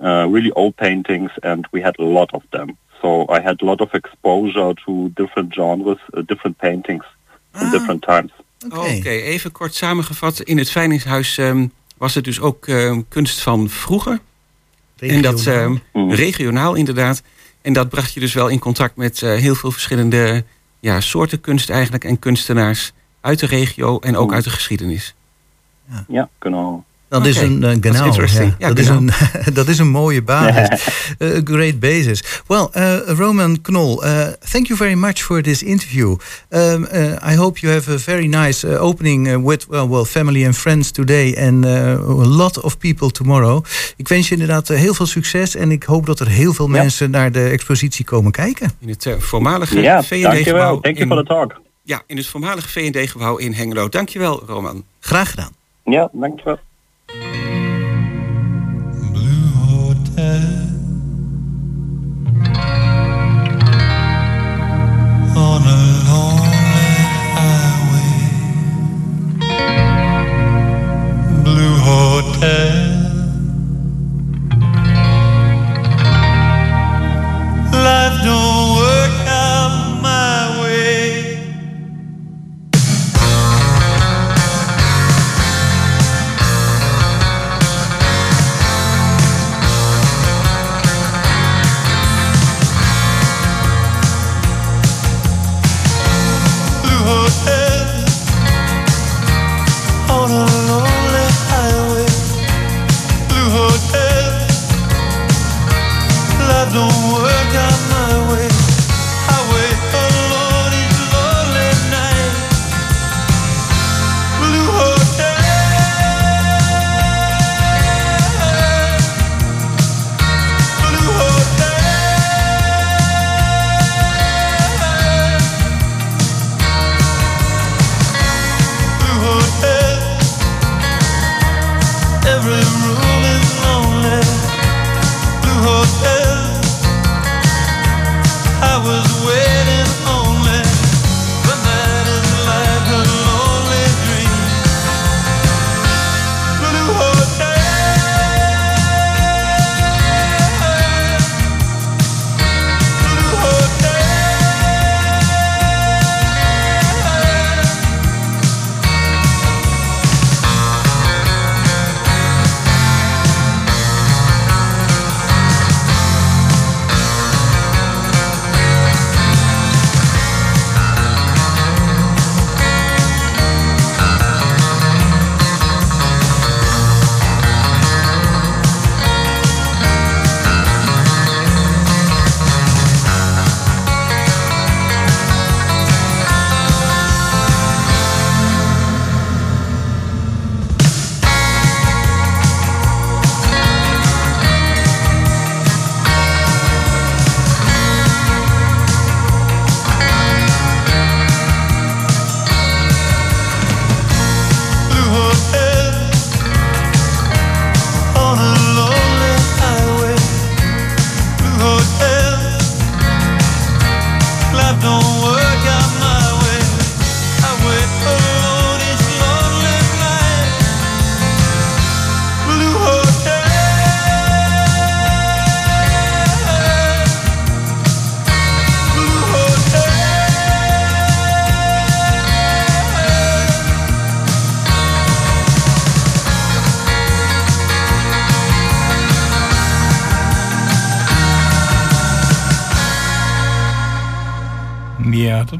uh, really old paintings, and we had a lot of them. So I had a lot of exposure to different genres, uh, different paintings from different times. Oké, even kort samengevat. In het veilingshuis ehm, was het dus ook ehm, kunst van vroeger. En dat ehm, regionaal inderdaad. En dat bracht je dus wel in contact met eh, heel veel verschillende ja, soorten kunst eigenlijk. En kunstenaars uit de regio en ook uit de geschiedenis. Ja, genau. Dat is een uh, dat is genau, interesting. ja. Ja, dat, is genau. een, dat is een mooie basis. A great basis. Well, uh, Roman Knoll, uh, thank you very much for this interview. Um, uh, I hope you have a very nice uh, opening uh, with well, well, family and friends today and uh, a lot of people tomorrow. Ik wens je inderdaad uh, heel veel succes en ik hoop dat er heel veel mensen naar de expositie komen kijken. In het eh, voormalige Ja, V&D-gebouw. dankjewel. Thank you for the talk. Ja, in het voormalige V&D-gebouw in Hengelo. Dankjewel, Roman. Graag gedaan. Ja, dankjewel. Hotel.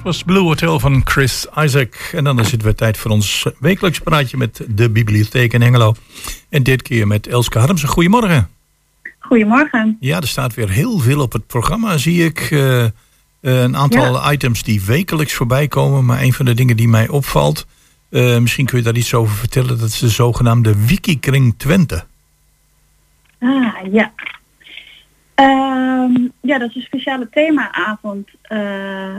Dat was Blue Hotel van Chris Isaac. En dan is het weer tijd voor ons wekelijks praatje met de bibliotheek in Hengelo. En dit keer met Elske Harmsen. Goedemorgen. Goedemorgen. Ja, er staat weer heel veel op het programma, zie ik. Eh, een aantal items die wekelijks voorbij komen. Maar een van de dingen die mij opvalt... eh, misschien kun je daar iets over vertellen. Dat is de zogenaamde Wikikring Twente. Ah, ja. Ehm, ja, dat is een speciale themaavond eh,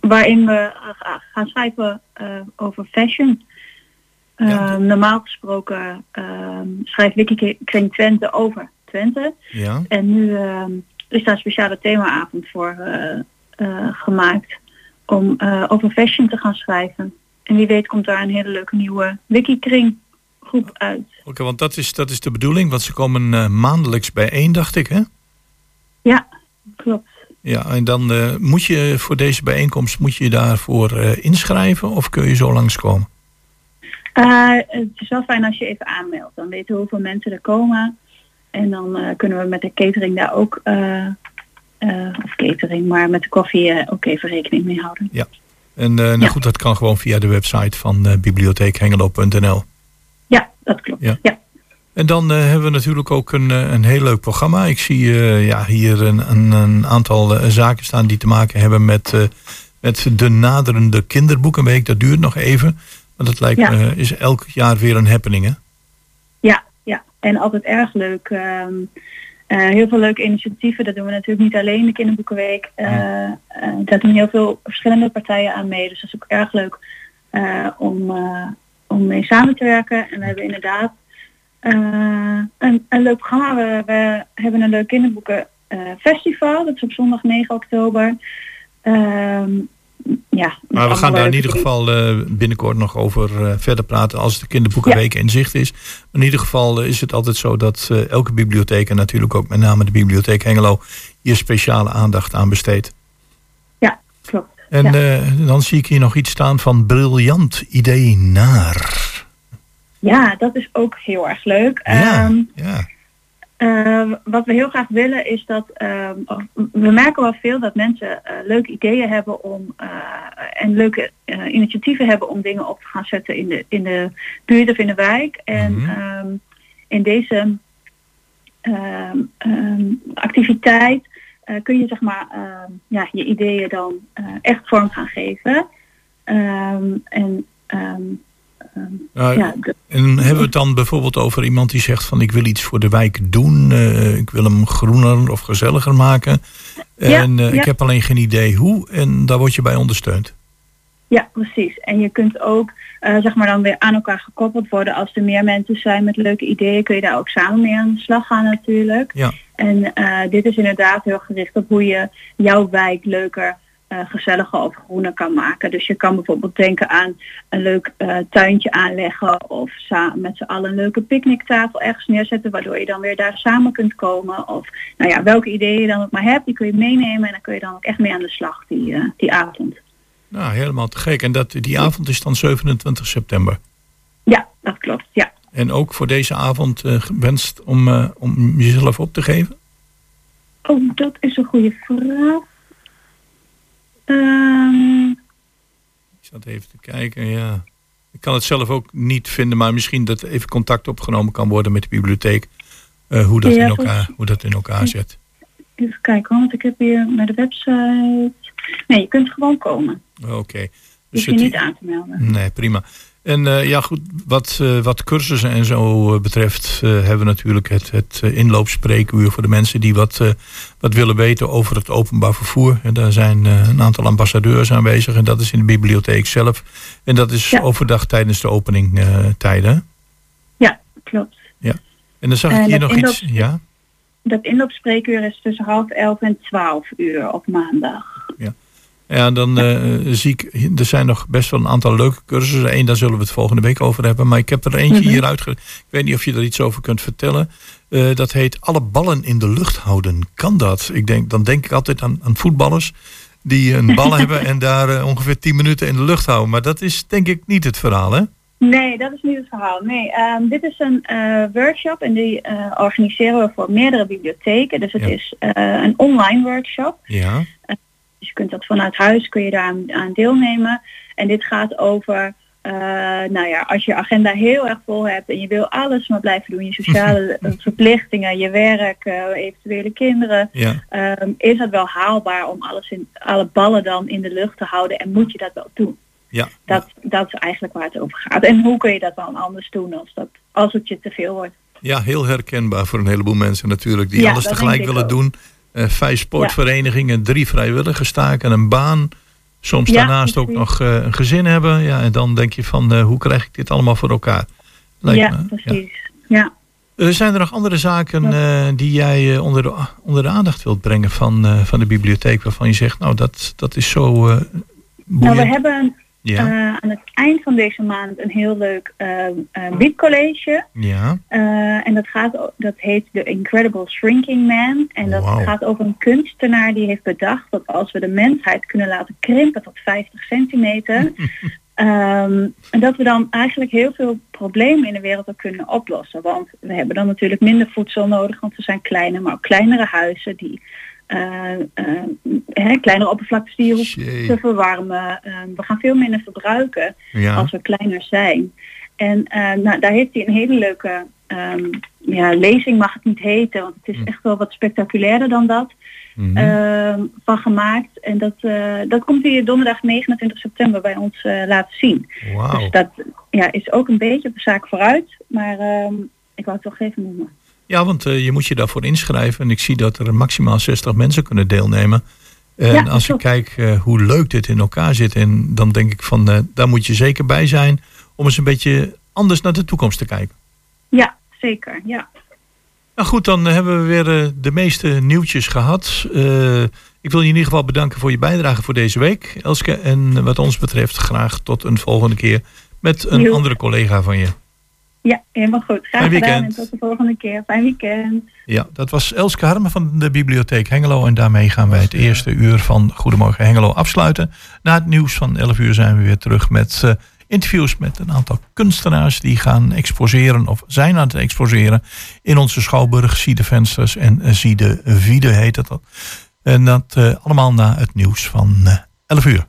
waarin we ga- gaan schrijven eh, over fashion. Ehm, normaal gesproken schrijft Wikikring Twente over Twente. Ja. En nu is daar een speciale themaavond voor eh, gemaakt om over fashion te gaan schrijven. En wie weet komt daar een hele leuke nieuwe Wikikring groep uit. Oké, want dat is, dat is de bedoeling. Want ze komen eh, maandelijks bijeen, dacht ik, hè? Ja, klopt. Ja, en dan eh, moet je voor deze bijeenkomst moet je daarvoor eh, inschrijven of kun je zo langskomen? Het is wel fijn als je even aanmeldt. Dan weten we hoeveel mensen er komen. En dan kunnen we met de catering daar ook, of catering, maar met de koffie ook even rekening mee houden. Ja. En nou goed, dat kan gewoon via de website van bibliotheekhengelo.nl. Dat klopt. Ja. Ja. En dan eh, hebben we natuurlijk ook een, eh, een heel leuk programma. Ik zie eh, ja, hier een, een, een aantal zaken staan die te maken hebben met, met de naderende kinderboekenweek. Dat duurt nog even. Maar dat lijkt Ja. me, is elk jaar weer een happening, hè? Ja, ja. En altijd erg leuk. ehm, eh, heel veel leuke initiatieven. Dat doen we natuurlijk niet alleen de kinderboekenweek. Eh, eh, daar doen heel veel verschillende partijen aan mee. Dus dat is ook erg leuk om, om mee samen te werken. En we hebben inderdaad eh, een, een leuk programma. We, we hebben een leuk kinderboeken eh, festival. Dat is op zondag 9 oktober. Ehm, ja, Maar we gaan daar in ieder geval eh, binnenkort nog over verder praten als de kinderboekenweek in zicht is. In ieder geval is het altijd zo dat elke bibliotheek en natuurlijk ook met name de bibliotheek Hengelo hier speciale aandacht aan besteedt. En Ja. eh, dan zie ik hier nog iets staan van briljant idee naar. Ja, dat is ook heel erg leuk. Ja, Ehm, ja. eh, wat we heel graag willen is dat ehm, we merken wel veel dat mensen eh, leuke ideeën hebben om eh, en leuke initiatieven hebben om dingen op te gaan zetten in de, in de buurt of in de wijk. En ehm, in deze ehm, ehm, activiteit eh, kun je zeg maar ehm, ja, je ideeën dan eh, echt vorm gaan geven. Ehm, en ehm, Nou, ja, de- En hebben we het dan bijvoorbeeld over iemand die zegt van ik wil iets voor de wijk doen. eh, ik wil hem groener of gezelliger maken. En ja. ik heb alleen geen idee hoe. En daar word je bij ondersteund. Ja, precies. En je kunt ook zeg maar dan weer aan elkaar gekoppeld worden. Als er meer mensen zijn met leuke ideeën, kun je daar ook samen mee aan de slag gaan natuurlijk. Ja. En eh, dit is inderdaad heel gericht op hoe je jouw wijk leuker, eh, gezelliger of groener kan maken. Dus je kan bijvoorbeeld denken aan een leuk eh, tuintje aanleggen of samen met z'n allen een leuke picknicktafel ergens neerzetten, waardoor je dan weer daar samen kunt komen. Of nou ja, welke ideeën je dan ook maar hebt, die kun je meenemen en dan kun je dan ook echt mee aan de slag die, die avond. Nou, helemaal te gek. En dat, die avond is dan 27 september. Ja, dat klopt. Ja. En ook voor deze avond eh, gewenst om, eh, om jezelf op te geven? Oh, dat is een goede vraag. Ehm, Ik zat even te kijken, ja. Ik kan het zelf ook niet vinden, maar misschien dat even contact opgenomen kan worden met de bibliotheek. eh, hoe, dat Ja, in elkaar, hoe dat in elkaar zit. even kijken, want ik heb hier naar de website. Nee, je kunt gewoon komen. Oké. Je Dus hoeft je niet aan te melden. Nee, prima. En eh, ja, goed, wat, eh, wat cursussen en zo eh, betreft, hebben we natuurlijk het, het inloopspreekuur voor de mensen die wat, eh, wat willen weten over het openbaar vervoer. En daar zijn een aantal ambassadeurs aanwezig en dat is in de bibliotheek zelf. En dat is Ja. overdag tijdens de openingtijden. Ja, klopt. ja. En dan zag ik hier nog iets. Ja, Dat inloopspreekuur is tussen half elf en twaalf uur op maandag. ja dan eh, zie ik, er zijn nog best wel een aantal leuke cursussen. Eén, daar zullen we het volgende week over hebben. Maar ik heb er eentje Mhm. hier uitge... Ik weet niet of je er iets over kunt vertellen. Eh, dat heet alle ballen in de lucht houden. Kan dat? Ik denk, dan denk ik altijd aan, aan voetballers die een bal hebben en daar eh, ongeveer 10 minuten in de lucht houden. Maar dat is denk ik niet het verhaal, hè? Nee, dat is niet het verhaal. Nee, ehm, dit is een eh, workshop en die eh, organiseren we voor meerdere bibliotheken. Dus het Ja. is eh, een online workshop. Ja. Dus je kunt dat vanuit huis, kun je daar aan, aan deelnemen. En dit gaat over, eh, nou ja, als je agenda heel erg vol hebt en je wil alles maar blijven doen, je sociale eh, verplichtingen, je werk, eh, eventuele kinderen, Ja. ehm, is het wel haalbaar om alles in, alle ballen dan in de lucht te houden en moet je dat wel doen? Ja. Dat, dat is eigenlijk waar het over gaat. En hoe kun je dat dan anders doen als, dat, als het je te veel wordt? Ja, heel herkenbaar voor een heleboel mensen natuurlijk. Die Ja, alles dat tegelijk willen ook. doen. Eh, vijf sportverenigingen, drie vrijwilligerstaken, een baan. Soms Ja, daarnaast ook nog eh, een gezin hebben. Ja, en dan denk je van, eh, hoe krijg ik dit allemaal voor elkaar? Lijkt ja, me, precies. Ja. Zijn er nog andere zaken die jij onder, de, onder de aandacht wilt brengen van, van de bibliotheek? Waarvan je zegt, nou dat, dat is zo eh Nou, boeiend. we hebben Ja. eh, aan het eind van deze maand een heel leuk eh eh, biedcollege. ja, Eh, en dat, gaat, dat heet The Incredible Shrinking Man. En dat gaat over een kunstenaar die heeft bedacht dat als we de mensheid kunnen laten krimpen tot 50 centimeter, ehm, en dat we dan eigenlijk heel veel problemen in de wereld ook kunnen oplossen. Want we hebben dan natuurlijk minder voedsel nodig, want we zijn kleiner, maar ook kleinere huizen die hè, kleinere oppervlaktes die je hoeft Jee. te verwarmen. Ehm, we gaan veel minder verbruiken Ja. als we kleiner zijn. En eh, nou, daar heeft hij een hele leuke ehm, ja, lezing, mag het niet heten, want het is Hm. echt wel wat spectaculairder dan dat, Mhm. ehm, van gemaakt. En dat, eh, dat komt hij donderdag 29 september bij ons eh, laten zien. Dus dat ja, is ook een beetje op de zaak vooruit, maar ehm, ik wou het toch even noemen. Ja, want eh, je moet je daarvoor inschrijven. En ik zie dat er maximaal 60 mensen kunnen deelnemen. En Ja, als ik kijk eh, hoe leuk dit in elkaar zit, en dan denk ik van eh, daar moet je zeker bij zijn om eens een beetje anders naar de toekomst te kijken. Ja, zeker. Ja. Nou goed, dan hebben we weer de meeste nieuwtjes gehad. Eh, ik wil je in ieder geval bedanken voor je bijdrage voor deze week, Elske. En wat ons betreft graag tot een volgende keer met een andere collega van je. Ja, helemaal goed. Graag Fijn gedaan weekend. en tot de volgende keer. Fijn weekend. Ja, dat was Elske Harmen van de Bibliotheek Hengelo. En daarmee gaan wij het eerste uur van Goedemorgen Hengelo afsluiten. Na het nieuws van 11 uur zijn we weer terug met eh, interviews met een aantal kunstenaars die gaan exposeren of zijn aan het exposeren in onze schouwburg. Zie de vensters en eh, zie de Viede heet het. En dat eh, allemaal na het nieuws van eh, 11 uur.